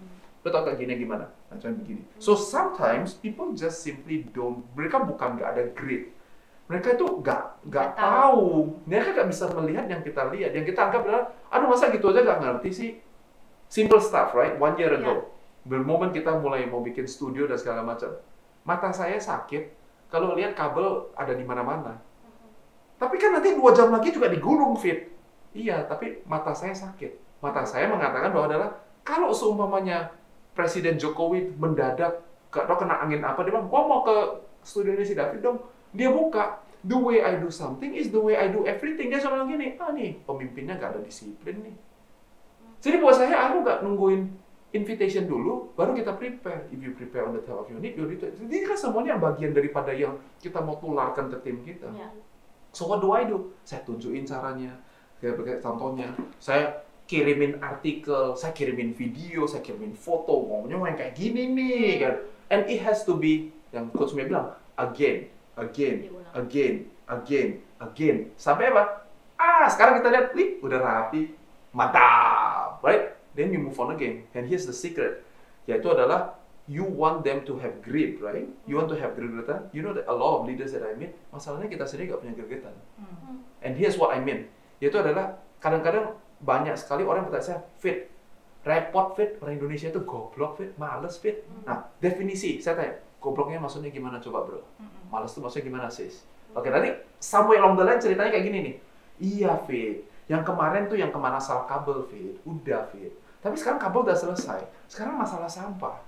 Lo tau gak gini gimana? Nah, caranya begini. So sometimes people just simply don't, mereka bukan gak ada grit. Mereka itu gak, gak Nggak tahu. Mereka gak bisa melihat yang kita lihat. Yang kita anggap adalah, aduh masa gitu aja gak ngerti sih? Simple stuff, right? One year ago. The moment kita mulai mau bikin studio dan segala macam. Mata saya sakit, kalau lihat kabel ada di mana-mana. Tapi kan nanti dua jam lagi juga digulung fit. Iya, tapi mata saya sakit. Mata saya mengatakan bahwa adalah kalau seumpamanya Presiden Jokowi mendadak gak tau kena angin apa dia bilang, gua mau ke studionya si David dong. Dia buka, the way I do something is the way I do everything. Dia selalu bilang gini, ah nih pemimpinnya gak ada disiplin nih. Jadi buat saya aku gak nungguin invitation dulu, baru kita prepare. If you prepare on the top of your need, you need Ini kan semuanya bagian daripada yang kita mau tularkan ke tim kita. Ya. So what do I do? Saya tunjukin caranya, kayak kayak contohnya, saya kirimin artikel, saya kirimin video, saya kirimin foto, ngomongnya yang kayak gini nih kan. And it has to be yang coach Mia bilang again, again, Diulang. again, again, again. Sampai apa? Ah, sekarang kita lihat, wih, udah rapi, mantap, right? Then you move on again. And here's the secret, yaitu adalah you want them to have grit, right? You want to have gregetan. You know that a lot of leaders that I meet, masalahnya kita sendiri gak punya gregetan. Hmm. And here's what I mean, yaitu adalah kadang-kadang banyak sekali orang bertanya saya, fit, repot fit, orang Indonesia itu goblok fit, males fit. Nah, definisi, saya tanya, gobloknya maksudnya gimana coba bro? Hmm. Males itu maksudnya gimana sis? Oke, tadi somewhere along the line ceritanya kayak gini nih. Iya fit, yang kemarin tuh yang ke mana salah kabel fit, udah fit. Tapi sekarang kabel udah selesai, sekarang masalah sampah.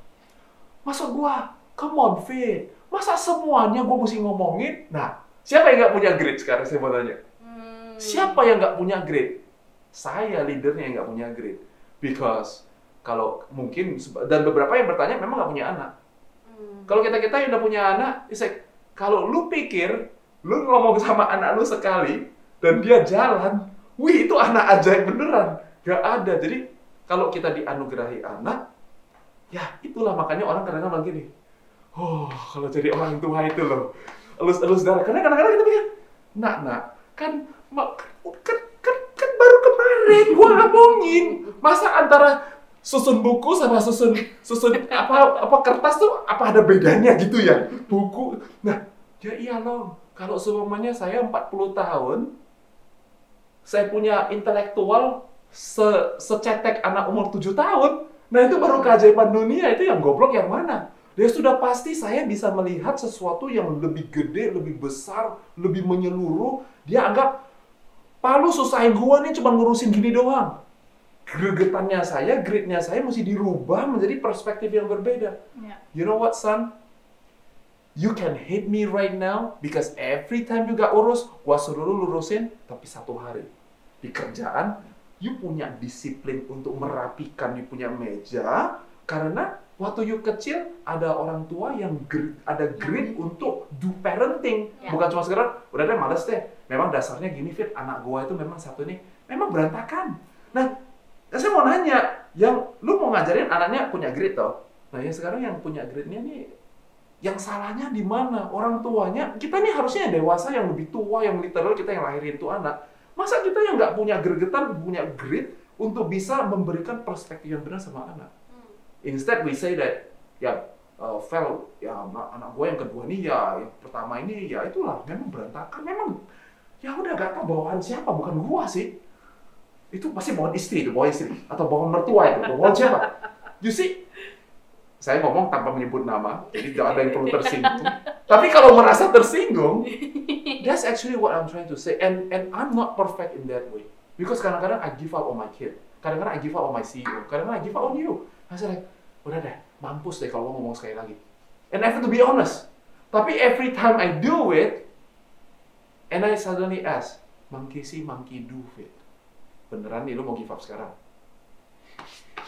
Masa gua, come on fit, masa semuanya gua mesti ngomongin? Nah, siapa yang nggak punya grade sekarang saya mau tanya? Hmm. Siapa yang nggak punya grade? Saya leadernya yang nggak punya grade. Because kalau mungkin dan beberapa yang bertanya memang nggak punya anak. Hmm. Kalau kita kita yang udah punya anak, it's like, kalau lu pikir lu ngomong sama anak lu sekali dan dia jalan, wih itu anak ajaib beneran, gak ada. Jadi kalau kita dianugerahi anak, ya itulah makanya orang kadang-kadang bilang gini, oh kalau jadi orang tua itu loh, elus-elus darah. Karena kadang-kadang kita pikir, nak nak kan kan, kan, kan baru kemarin gua ngomongin masa antara susun buku sama susun susun apa apa kertas tuh apa ada bedanya gitu ya? Buku. Nah ya iya loh. Kalau semuanya saya 40 tahun saya punya intelektual se secetek anak umur 7 tahun. Nah itu baru keajaiban dunia. Itu yang goblok yang mana? Dia sudah pasti saya bisa melihat sesuatu yang lebih gede, lebih besar, lebih menyeluruh. Dia anggap, Pak lu susahin gua nih cuma ngurusin gini doang. Gregetannya saya, gridnya saya mesti dirubah menjadi perspektif yang berbeda. Ya. You know what, son? You can hate me right now because every time you gak urus, gua suruh lu lurusin, tapi satu hari di kerjaan, you punya disiplin untuk merapikan you punya meja karena waktu you kecil ada orang tua yang gr- ada grit untuk do parenting, Ya. bukan cuma sekedar udah deh males deh. Memang dasarnya gini fit anak gua itu memang satu nih memang berantakan. Nah, saya mau nanya, yang lu mau ngajarin anaknya punya grit toh? Nah, yang sekarang yang punya gritnya nih yang salahnya di mana? Orang tuanya, kita nih harusnya yang dewasa, yang lebih tua, yang literal kita yang lahirin itu anak. Masa kita yang nggak punya gregetan, punya grit untuk bisa memberikan perspektif yang benar sama anak? Instead we say that, ya, uh, Vel, ya anak, anak gue yang kedua nih ya, yang pertama ini ya itulah, memang berantakan, memang ya udah gak tau bawaan siapa, bukan gua sih. Itu pasti bawaan istri itu, bawaan istri atau bawaan mertua itu, bawaan siapa? You see, saya ngomong tanpa menyebut nama, jadi tidak ada yang perlu tersinggung. Tapi kalau merasa tersinggung, that's actually what I'm trying to say. And and I'm not perfect in that way. Because kadang-kadang I give up on my kid. Kadang-kadang I give up on my CEO. Kadang-kadang I give up on you. I say like, udah deh, mampus deh kalau ngomong sekali lagi. And I have to be honest. Tapi every time I do it, and I suddenly ask, monkey see, monkey do it. Beneran nih, lo mau give up sekarang?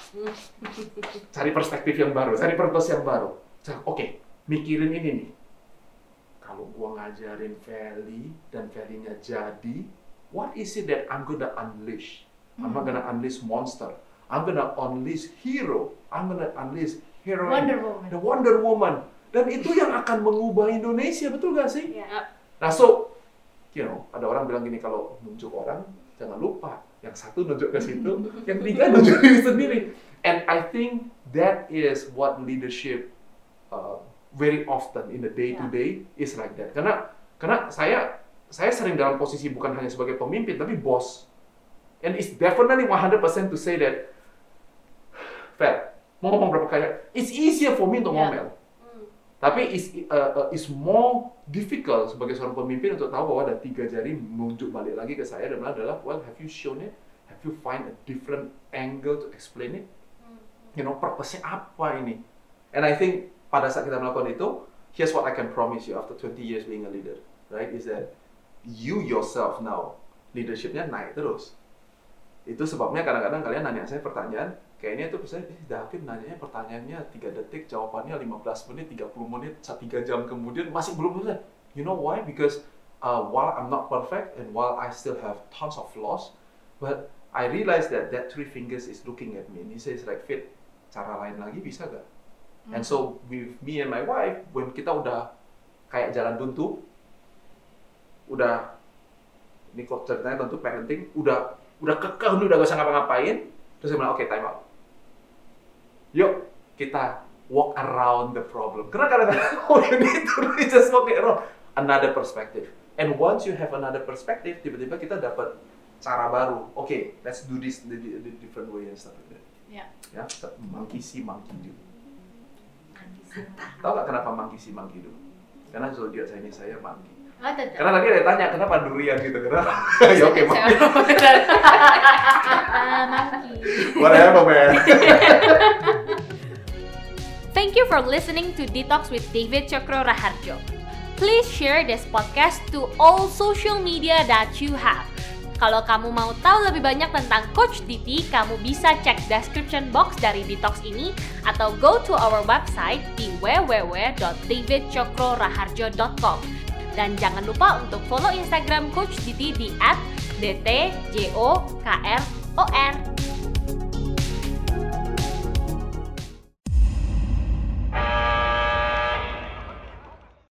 cari perspektif yang baru, cari purpose yang baru. Oke, mikirin ini nih. Kalau gua ngajarin Feli dan Felinya jadi, what is it that I'm gonna unleash? I'm not gonna unleash monster. I'm gonna unleash hero. I'm gonna unleash heroine. Wonder Woman. The Wonder Woman. Dan itu yang akan mengubah Indonesia, betul gak sih? Ya. Nah, so, you know, ada orang bilang gini, kalau nunjuk orang, jangan lupa. Yang satu nunjuk ke situ, yang tiga nunjuk diri sendiri. And I think that is what leadership uh, very often in the day to day is like that. Karena karena saya saya sering dalam posisi bukan hanya sebagai pemimpin tapi bos. And it's definitely 100% to say that Fair, mau ngomong berapa kali, it's easier for me untuk Yeah. ngomel. Tapi is uh, uh, is more difficult sebagai seorang pemimpin untuk tahu bahwa ada tiga jari menunjuk balik lagi ke saya dan adalah well have you shown it? Have you find a different angle to explain it? You know, purpose-nya apa ini? And I think pada saat kita melakukan itu, here's what I can promise you after 20 years being a leader, right? Is that you yourself now leadershipnya naik terus. Itu sebabnya kadang-kadang kalian nanya saya pertanyaan, kayaknya itu misalnya, eh, David nanyanya pertanyaannya 3 detik, jawabannya 15 menit, 30 menit, 3 jam kemudian masih belum selesai. You know why? Because uh, while I'm not perfect and while I still have tons of flaws, but I realize that that three fingers is looking at me and he says like, Fit, cara lain lagi bisa gak? And so with me and my wife, when kita udah kayak jalan buntu, udah ini kok ceritanya tentu parenting, udah udah kekeh udah gak usah ngapa-ngapain, terus saya bilang oke time out. Yuk kita walk around the problem. Karena kadang-kadang all you need to do is just walk around another perspective. And once you have another perspective, tiba-tiba kita dapat cara baru. Oke, let's do this the, the, different way and stuff like that. Ya. Ya, monkey see, monkey do. Tahu nggak kenapa monkey see, monkey do? Karena zodiak saya ini saya monkey. Oh, tetap. Karena tadi ada yang tanya kenapa durian gitu, kenapa? ya oke, monkey. Ah, monkey. Whatever, man. Thank you for listening to Detox with David Chokro Raharjo. Please share this podcast to all social media that you have. Kalau kamu mau tahu lebih banyak tentang Coach Diti, kamu bisa cek description box dari Detox ini atau go to our website di www.davidcokroraharjo.com. Dan jangan lupa untuk follow Instagram Coach Diti di @dtjokr.or.